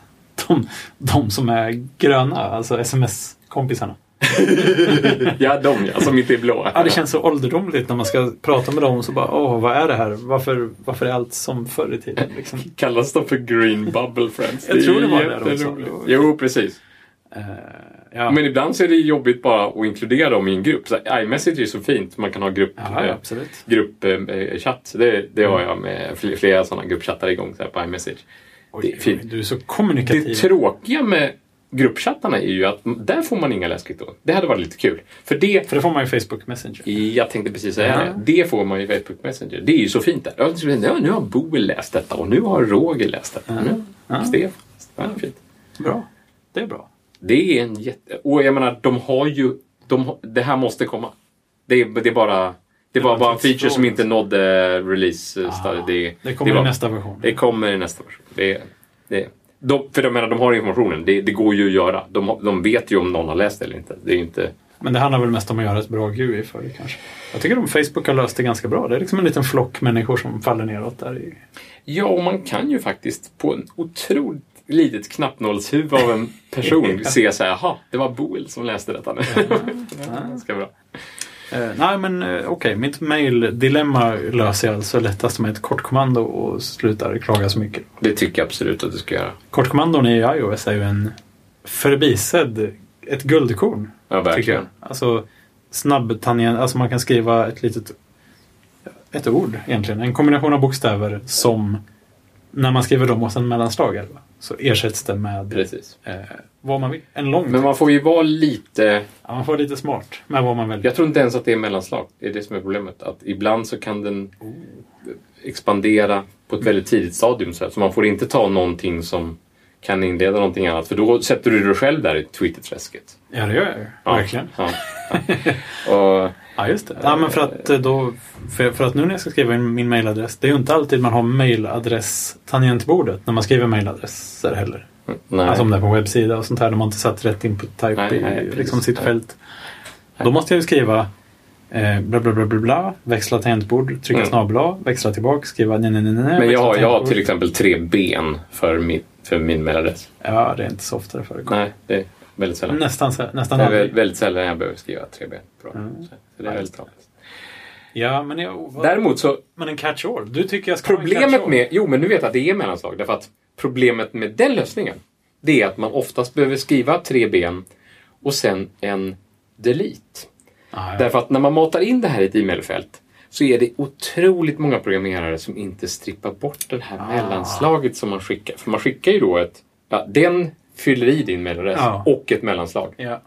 De, de som är gröna, alltså sms-kompisarna. Ja, de ja, som inte är blå. Ja, det känns så ålderdomligt när man ska prata med dem så bara åh, vad är det här? Varför, varför är allt som förr i tiden? Liksom. Kallas de för Green Bubble Friends? Jag är tror det var det de sa. jätteroligt. Jo, precis. Eh, ja. Men ibland så är det jobbigt bara att inkludera dem i en grupp. Så iMessage är så fint. Man kan ha grupp, ja, ja, eh, gruppchatt. Det, det har jag med fl- flera sådana gruppchattar igång så här, på iMessage. Oj, det är fint. oj, Du är så Det kommunikativ. tråkiga med gruppchattarna är ju att där får man inga läskvitton. Det hade varit lite kul. För det, För det får man ju Facebook Messenger. jag tänkte precis säga Ja. det. Det får man ju i Facebook Messenger. Det är ju så fint där. Ja, nu- har Boel läst detta och nu har Roger läst detta. Ja. Nu Ja. Stefan. Ja, det är fint. Bra. Det är bra. Det är en jätte... Och jag menar, de har ju... De, det här måste komma. Det är, det är bara... Det var bara en feature som inte nådde release stadiet. Det, Det kommer var- i nästa version. Det kommer i nästa version. Det, det, de, för jag menar, de har informationen. Det, det går ju att göra. De, de vet ju om någon har läst det eller inte. Det är inte... Men det handlar väl mest om att göra ett bra GUI för det kanske. Jag tycker att Facebook har löst det ganska bra. Det är liksom en liten flock människor som faller neråt där. I... Ja, och man kan ju faktiskt på en otroligt litet knappnålshuvud av en person se så här, jaha, det var Boel som läste detta nu. Ganska bra. Eh, nej men eh, okej, mitt mail-dilemma löser jag alltså lättast med ett kortkommando och slutar klaga så mycket. Det tycker jag absolut att du ska göra. Kortkommandon i iOS är ju en förbisedd, ett guldkorn. Ja, verkligen. Alltså snabbtangent, alltså man kan skriva ett litet ett ord egentligen. En kombination av bokstäver som när man skriver dem och sen mellanslag eller vad, så ersätts det med Precis. eh, vad man vill. En lång Men man får ju vara lite... ja, Man får lite smart med vad man väljer. Jag tror inte ens att det är mellanslag. Det är det som är problemet. Att ibland så kan den expandera på ett väldigt tidigt stadium. Så, så man får inte ta någonting som kan inleda någonting annat. För då sätter du dig själv där i Twitter-träsket. Ja, det gör jag ju. Ja, Verkligen. Ja, ja. Och, Ja, just det. Ja, men för att eh, då... För, för att nu när jag ska skriva in min mailadress, det är ju inte alltid man har mailadress-tangentbordet när man skriver mailadresser heller. nej. Alltså om det är på webbsida och sånt här, där man inte satt rätt input type Nej, i nej, liksom sitt fält. Då måste jag ju skriva eh, bla bla bla bla bla, växla tangentbord, trycka Mm. snabel A, växla tillbaka, skriva nej nej nej nej. Men jag har, jag har till exempel tre ben för, mitt, för min mailadress. Ja, det är inte så ofta det förekommer. Nej, det väldigt sällan. Nästan, nästan Det är aldrig. väldigt, sällan jag behöver skriva tre ben. Bra. Mm. Så, det är väldigt bra. Ja, men, jag, vad, Däremot så, men en catch-all. Du tycker jag ska ha problemet catch-all. med... Jo, men nu vet jag att det är mellanslag. Därför att problemet med den lösningen, det är att man oftast behöver skriva tre ben och sen en delete. Ah, ja. Därför att när man matar in det här i ett e-mailfält så är det otroligt många programmerare som inte strippar bort det här Ah. mellanslaget som man skickar. För man skickar ju då ett... Ja, den fyller i din mailadress Ja. och ett mellanslag. Ja.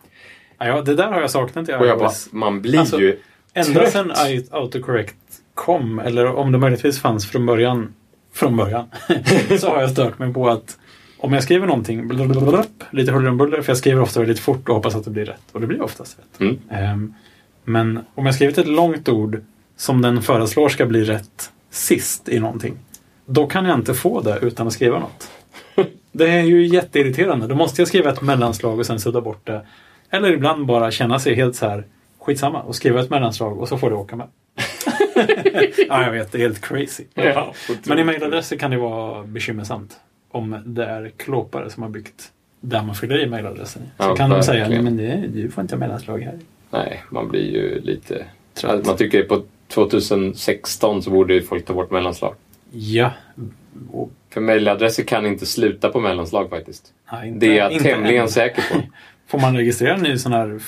Ja, det där har jag saknat i Och jag bara, iOS. man blir Alltså, ju Ända sedan autocorrect kom, eller om det möjligtvis fanns från början, från början, så har jag stört mig på att om jag skriver någonting, blablabla, lite huller om buller, för jag skriver ofta väldigt fort och hoppas att det blir rätt. Och det blir oftast rätt. Mm. Ehm, men om jag skrivit ett långt ord som den föreslår ska bli rätt sist i någonting, då kan jag inte få det utan att skriva något. Det är ju jätteirriterande. Då måste jag skriva ett mellanslag och sen sudda bort det. Eller ibland bara känna sig helt så här skitsamma och skriva ett mellanslag och så får det åka med. ja, jag vet, det är helt crazy. Ja, Men i mailadresser kan det vara bekymmersamt. Om det är klåpare som har byggt där man fyller i mailadressen. Så Ja, kan de säga, nej men det, du får inte ha mellanslag här. Nej, man blir ju lite... Trött. Man tycker på 2016 så borde folk ta bort mellanslag. Ja. För mailadresser kan inte sluta på mellanslag faktiskt. nej, inte, Det är jag tämligen säker på. Får man registrera en ny sån här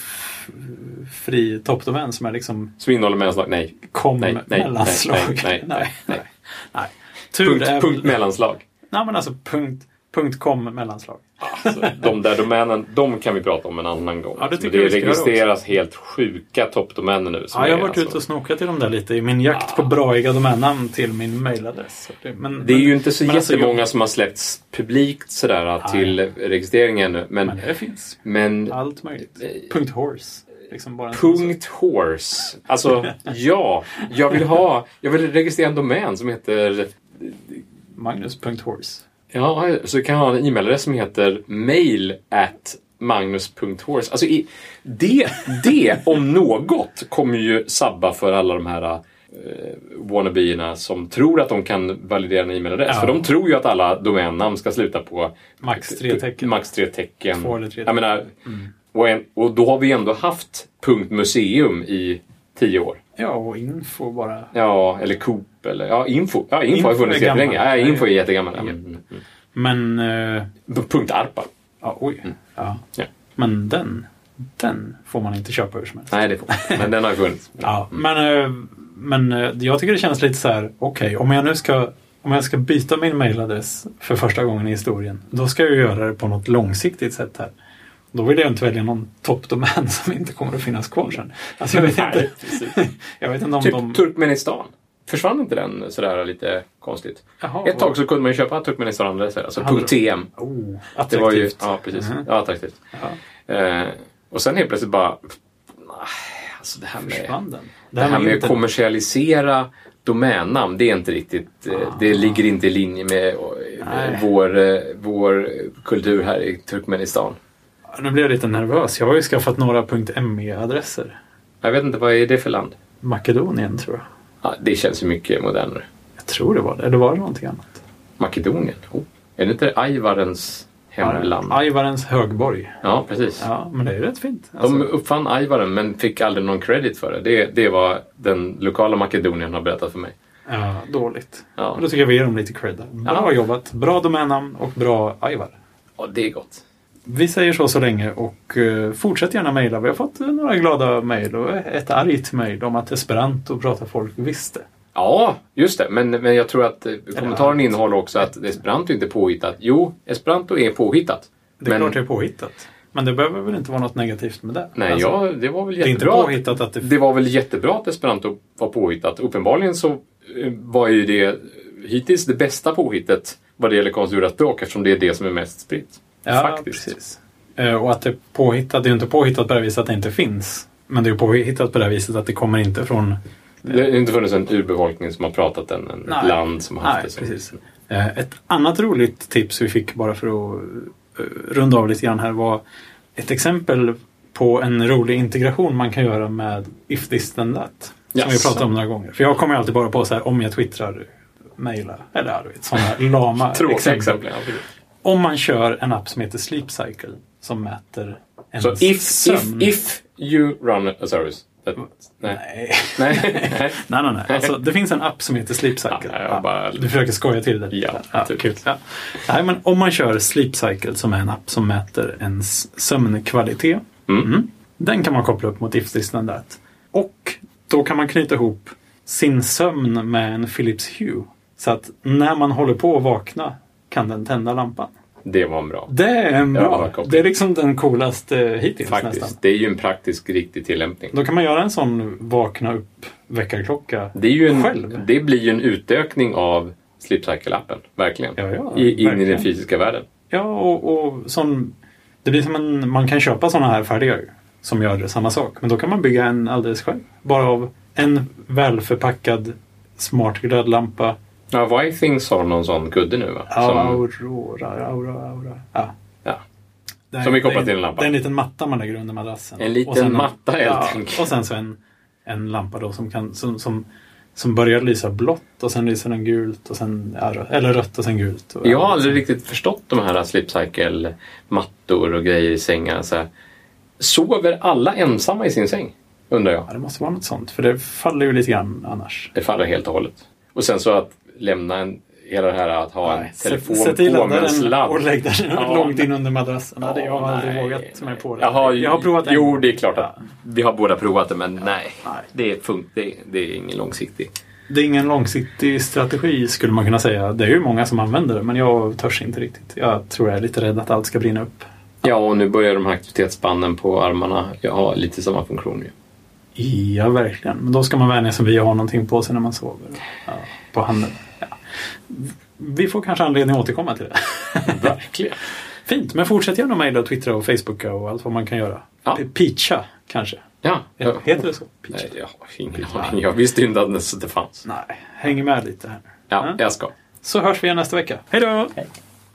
fri toppdomän som är liksom Som innehåller mellanslag? Nej. kom Nej, nej, mellanslag? nej, nej, nej, nej. nej. Punkt, punkt mellanslag. Nej men alltså punkt, punkt com mellanslag. Alltså, de där domänen, de kan vi prata om en annan gång. Ja, det det registreras helt sjuka toppdomäner nu. Ja, jag har varit alltså- ute och snokat i dem där lite i min jakt på braiga domännamn till min mailadress. Det- Men, Det är men- ju inte så alltså, jättemånga jag- som har släppts publikt sådär till registrering ännu. Men, Men det finns. men Allt möjligt. Punkt horse. Liksom Punkt horse. Alltså, ja. Jag vill ha... Jag vill registrera en domän som heter... Magnus.horse. Ja, så kan jag ha en e-mailadress som heter mail at magnus.horse. Alltså, i, det, det om något kommer ju sabba för alla de här eh, wannabierna som tror att de kan validera en e-mailadress. Ja. För de tror ju att alla domännamn ska sluta på Max tre tecken. Max tre tecken. Två eller tre Jag menar, och, en, och då har vi ändå haft punkt museum i tio år. Ja, och info bara. Ja, eller Coop eller ja, info. Ja, info, Info har funnits jättelänge. Ja, info är jättegammal. Ja. Ja. Mm, mm. Men... eh, Punkt ARPA. ja, oj. Ja. Mm. Ja. Men den, den får man inte köpa hur som helst. Nej, det får man. Men den har ju funnits. Ja, men, eh, men eh, jag tycker det känns lite så här, okej, om jag nu ska om jag ska byta min mailadress för första gången i historien, då ska jag göra det på något långsiktigt sätt här. Då vill jag inte välja någon toppdomän som inte kommer att finnas kvar sen. Alltså jag vet inte, Nej, jag vet inte om Typ de... Turkmenistan. Försvann inte den sådär lite konstigt? Jaha, Ett tag så kunde man ju köpa Turkmenistan-adresser, alltså Hade? .tm. Oh, Det var ju, attraktivt. ja precis. Mhm. Ja, attraktivt. Eh, och sen helt plötsligt bara, nej, alltså det här med, Försvann den? det här med att inte- kommersialisera domännamn, det är inte riktigt, eh, det ligger inte i linje med eh, Nej. vår, eh, vår kultur här i Turkmenistan. Nu blir jag lite nervös. Jag har ju skaffat några .me-adresser. Jag vet inte, vad är det för land? Makedonien tror jag. Ja, det känns ju mycket modernare. Jag tror det var det. Eller var det någonting annat? Makedonien? Oh. Är det inte Aivarens hemland? Aivarens högborg. Ja, precis. Ja, men det är rätt fint. Alltså, De uppfann Aivaren men fick aldrig någon credit för det. Det, det var den lokala Makedonien har berättat för mig. ja, dåligt. Ja. Men Då tycker jag vi ger dem lite cred. Bra Ja. jobbat. Bra domännamn och bra Aivar. Ja, det är gott. Vi säger så så länge och eh, fortsätt gärna mejla. Vi har fått eh, några glada mejl och ett argt mejl om att esperanto pratar folk visst det. Ja, just det. Men, men jag tror att eh, kommentaren innehåller också att esperanto inte är påhittat. Jo, esperanto är påhittat. Det är men, klart det är påhittat. Men det behöver väl inte vara något negativt med det? Nej, Alltså, ja, det var väl Det är inte jättebra. påhittat att det... Det var väl jättebra att esperanto var påhittat. Uppenbarligen så var ju det hittills det bästa påhittet vad det gäller konstruerat språk eftersom det är det som är mest spritt. Ja, Faktiskt. precis. Eh, Och att det är påhittat, det är ju inte påhittat på det viset att det inte finns. Men det är påhittat på det viset att det kommer inte från... Det har inte funnits en urbefolkning som har pratat än, ett Nej. land som har haft Nej, det som... precis. Eh, Ett annat roligt tips vi fick bara för att eh, runda av lite grann här var ett exempel på en rolig integration man kan göra med If this then that. Som vi pratat om några gånger. För jag kommer alltid bara på så här om jag twittrar, mejla eller sådana lama Tråkiga exempel. exempel. Om man kör en app som heter Sleep Cycle som mäter ens Så if, if, sömn. if you run a service. That, nej. Nej. Nej. nej. nej, nej. Alltså, det finns en app som heter Sleep Cycle. Ja, bara- Du försöker skoja till det. Ja, ja typ. kul. Ja. Nej, men om man kör Sleep Cycle som är en app som mäter ens sömnkvalitet. Mm. Mm. Den kan man koppla upp mot If this that. Och då kan man knyta ihop sin sömn med en Philips Hue. Så att när man håller på att vakna kan den tända lampan. Det var bra. Det är en bra. det är liksom den coolaste hittills Faktiskt. nästan. Det är ju en praktisk, riktig tillämpning. Då kan man göra en sån vakna upp väckarklocka Det, är ju en, själv. det blir ju en utökning av Sleep Cycle-appen. Verkligen. Ja, ja, I, in i verkligen. den fysiska världen. Ja, och, och sån, det blir som en, man kan köpa såna här färdiga som gör samma sak. Men då kan man bygga en alldeles själv. Bara av en välförpackad smart glödlampa. Ja, Withings har någon sån kudde nu va? Ja, Som, Aurora, Aurora, Aurora. Ja. ja. Är- Som är är- till en lampa. Det är en liten matta man lägger under madrassen. En liten Och sen matta, helt ja, enkelt. Och sen så en, en lampa då som, kan, som, som, som börjar lysa blått och sen lyser den gult och sen, ja, rött- eller rött och sen gult. Och, Jag har aldrig riktigt förstått de här Sleep Cycle-mattor och grejer i sängar. Så här. Sover alla ensamma i sin säng? Undrar jag. Ja, det måste vara något sånt. För det faller ju lite grann annars. Det faller helt och hållet. Och sen så att lämna en, hela det här att ha en telefon Sätt i på med en sladd. och lägg den Ja. långt in under madrassen. Ja, jag har aldrig nej, vågat mig på det. Jaha, jag har provat en Jo, gång. det är klart att Ja. vi har båda provat det, men nej. Nej. Det, är fun- det, det är ingen långsiktig. Det är ingen långsiktig strategi skulle man kunna säga. Det är ju många som använder det men jag törs inte riktigt. Jag tror jag är lite rädd att allt ska brinna upp. Ja, och nu börjar de här aktivitetsbanden på armarna ha lite samma funktion ju. Ja, verkligen. Men då ska man vänja sig vid att ha någonting på sig när man sover. Ja, på handen. Vi får kanske anledning att återkomma till det. Verkligen. Fint, men fortsätt gärna mejla och twittra och facebooka och allt vad man kan göra. Ja. Peacha kanske. Ja. Heter det så? Peacha? Nej, jag har ingen aning. Jag visste inte att det fanns. Nej, häng med lite här. Ja, jag ska. Så hörs vi igen nästa vecka. Hej då! Hej.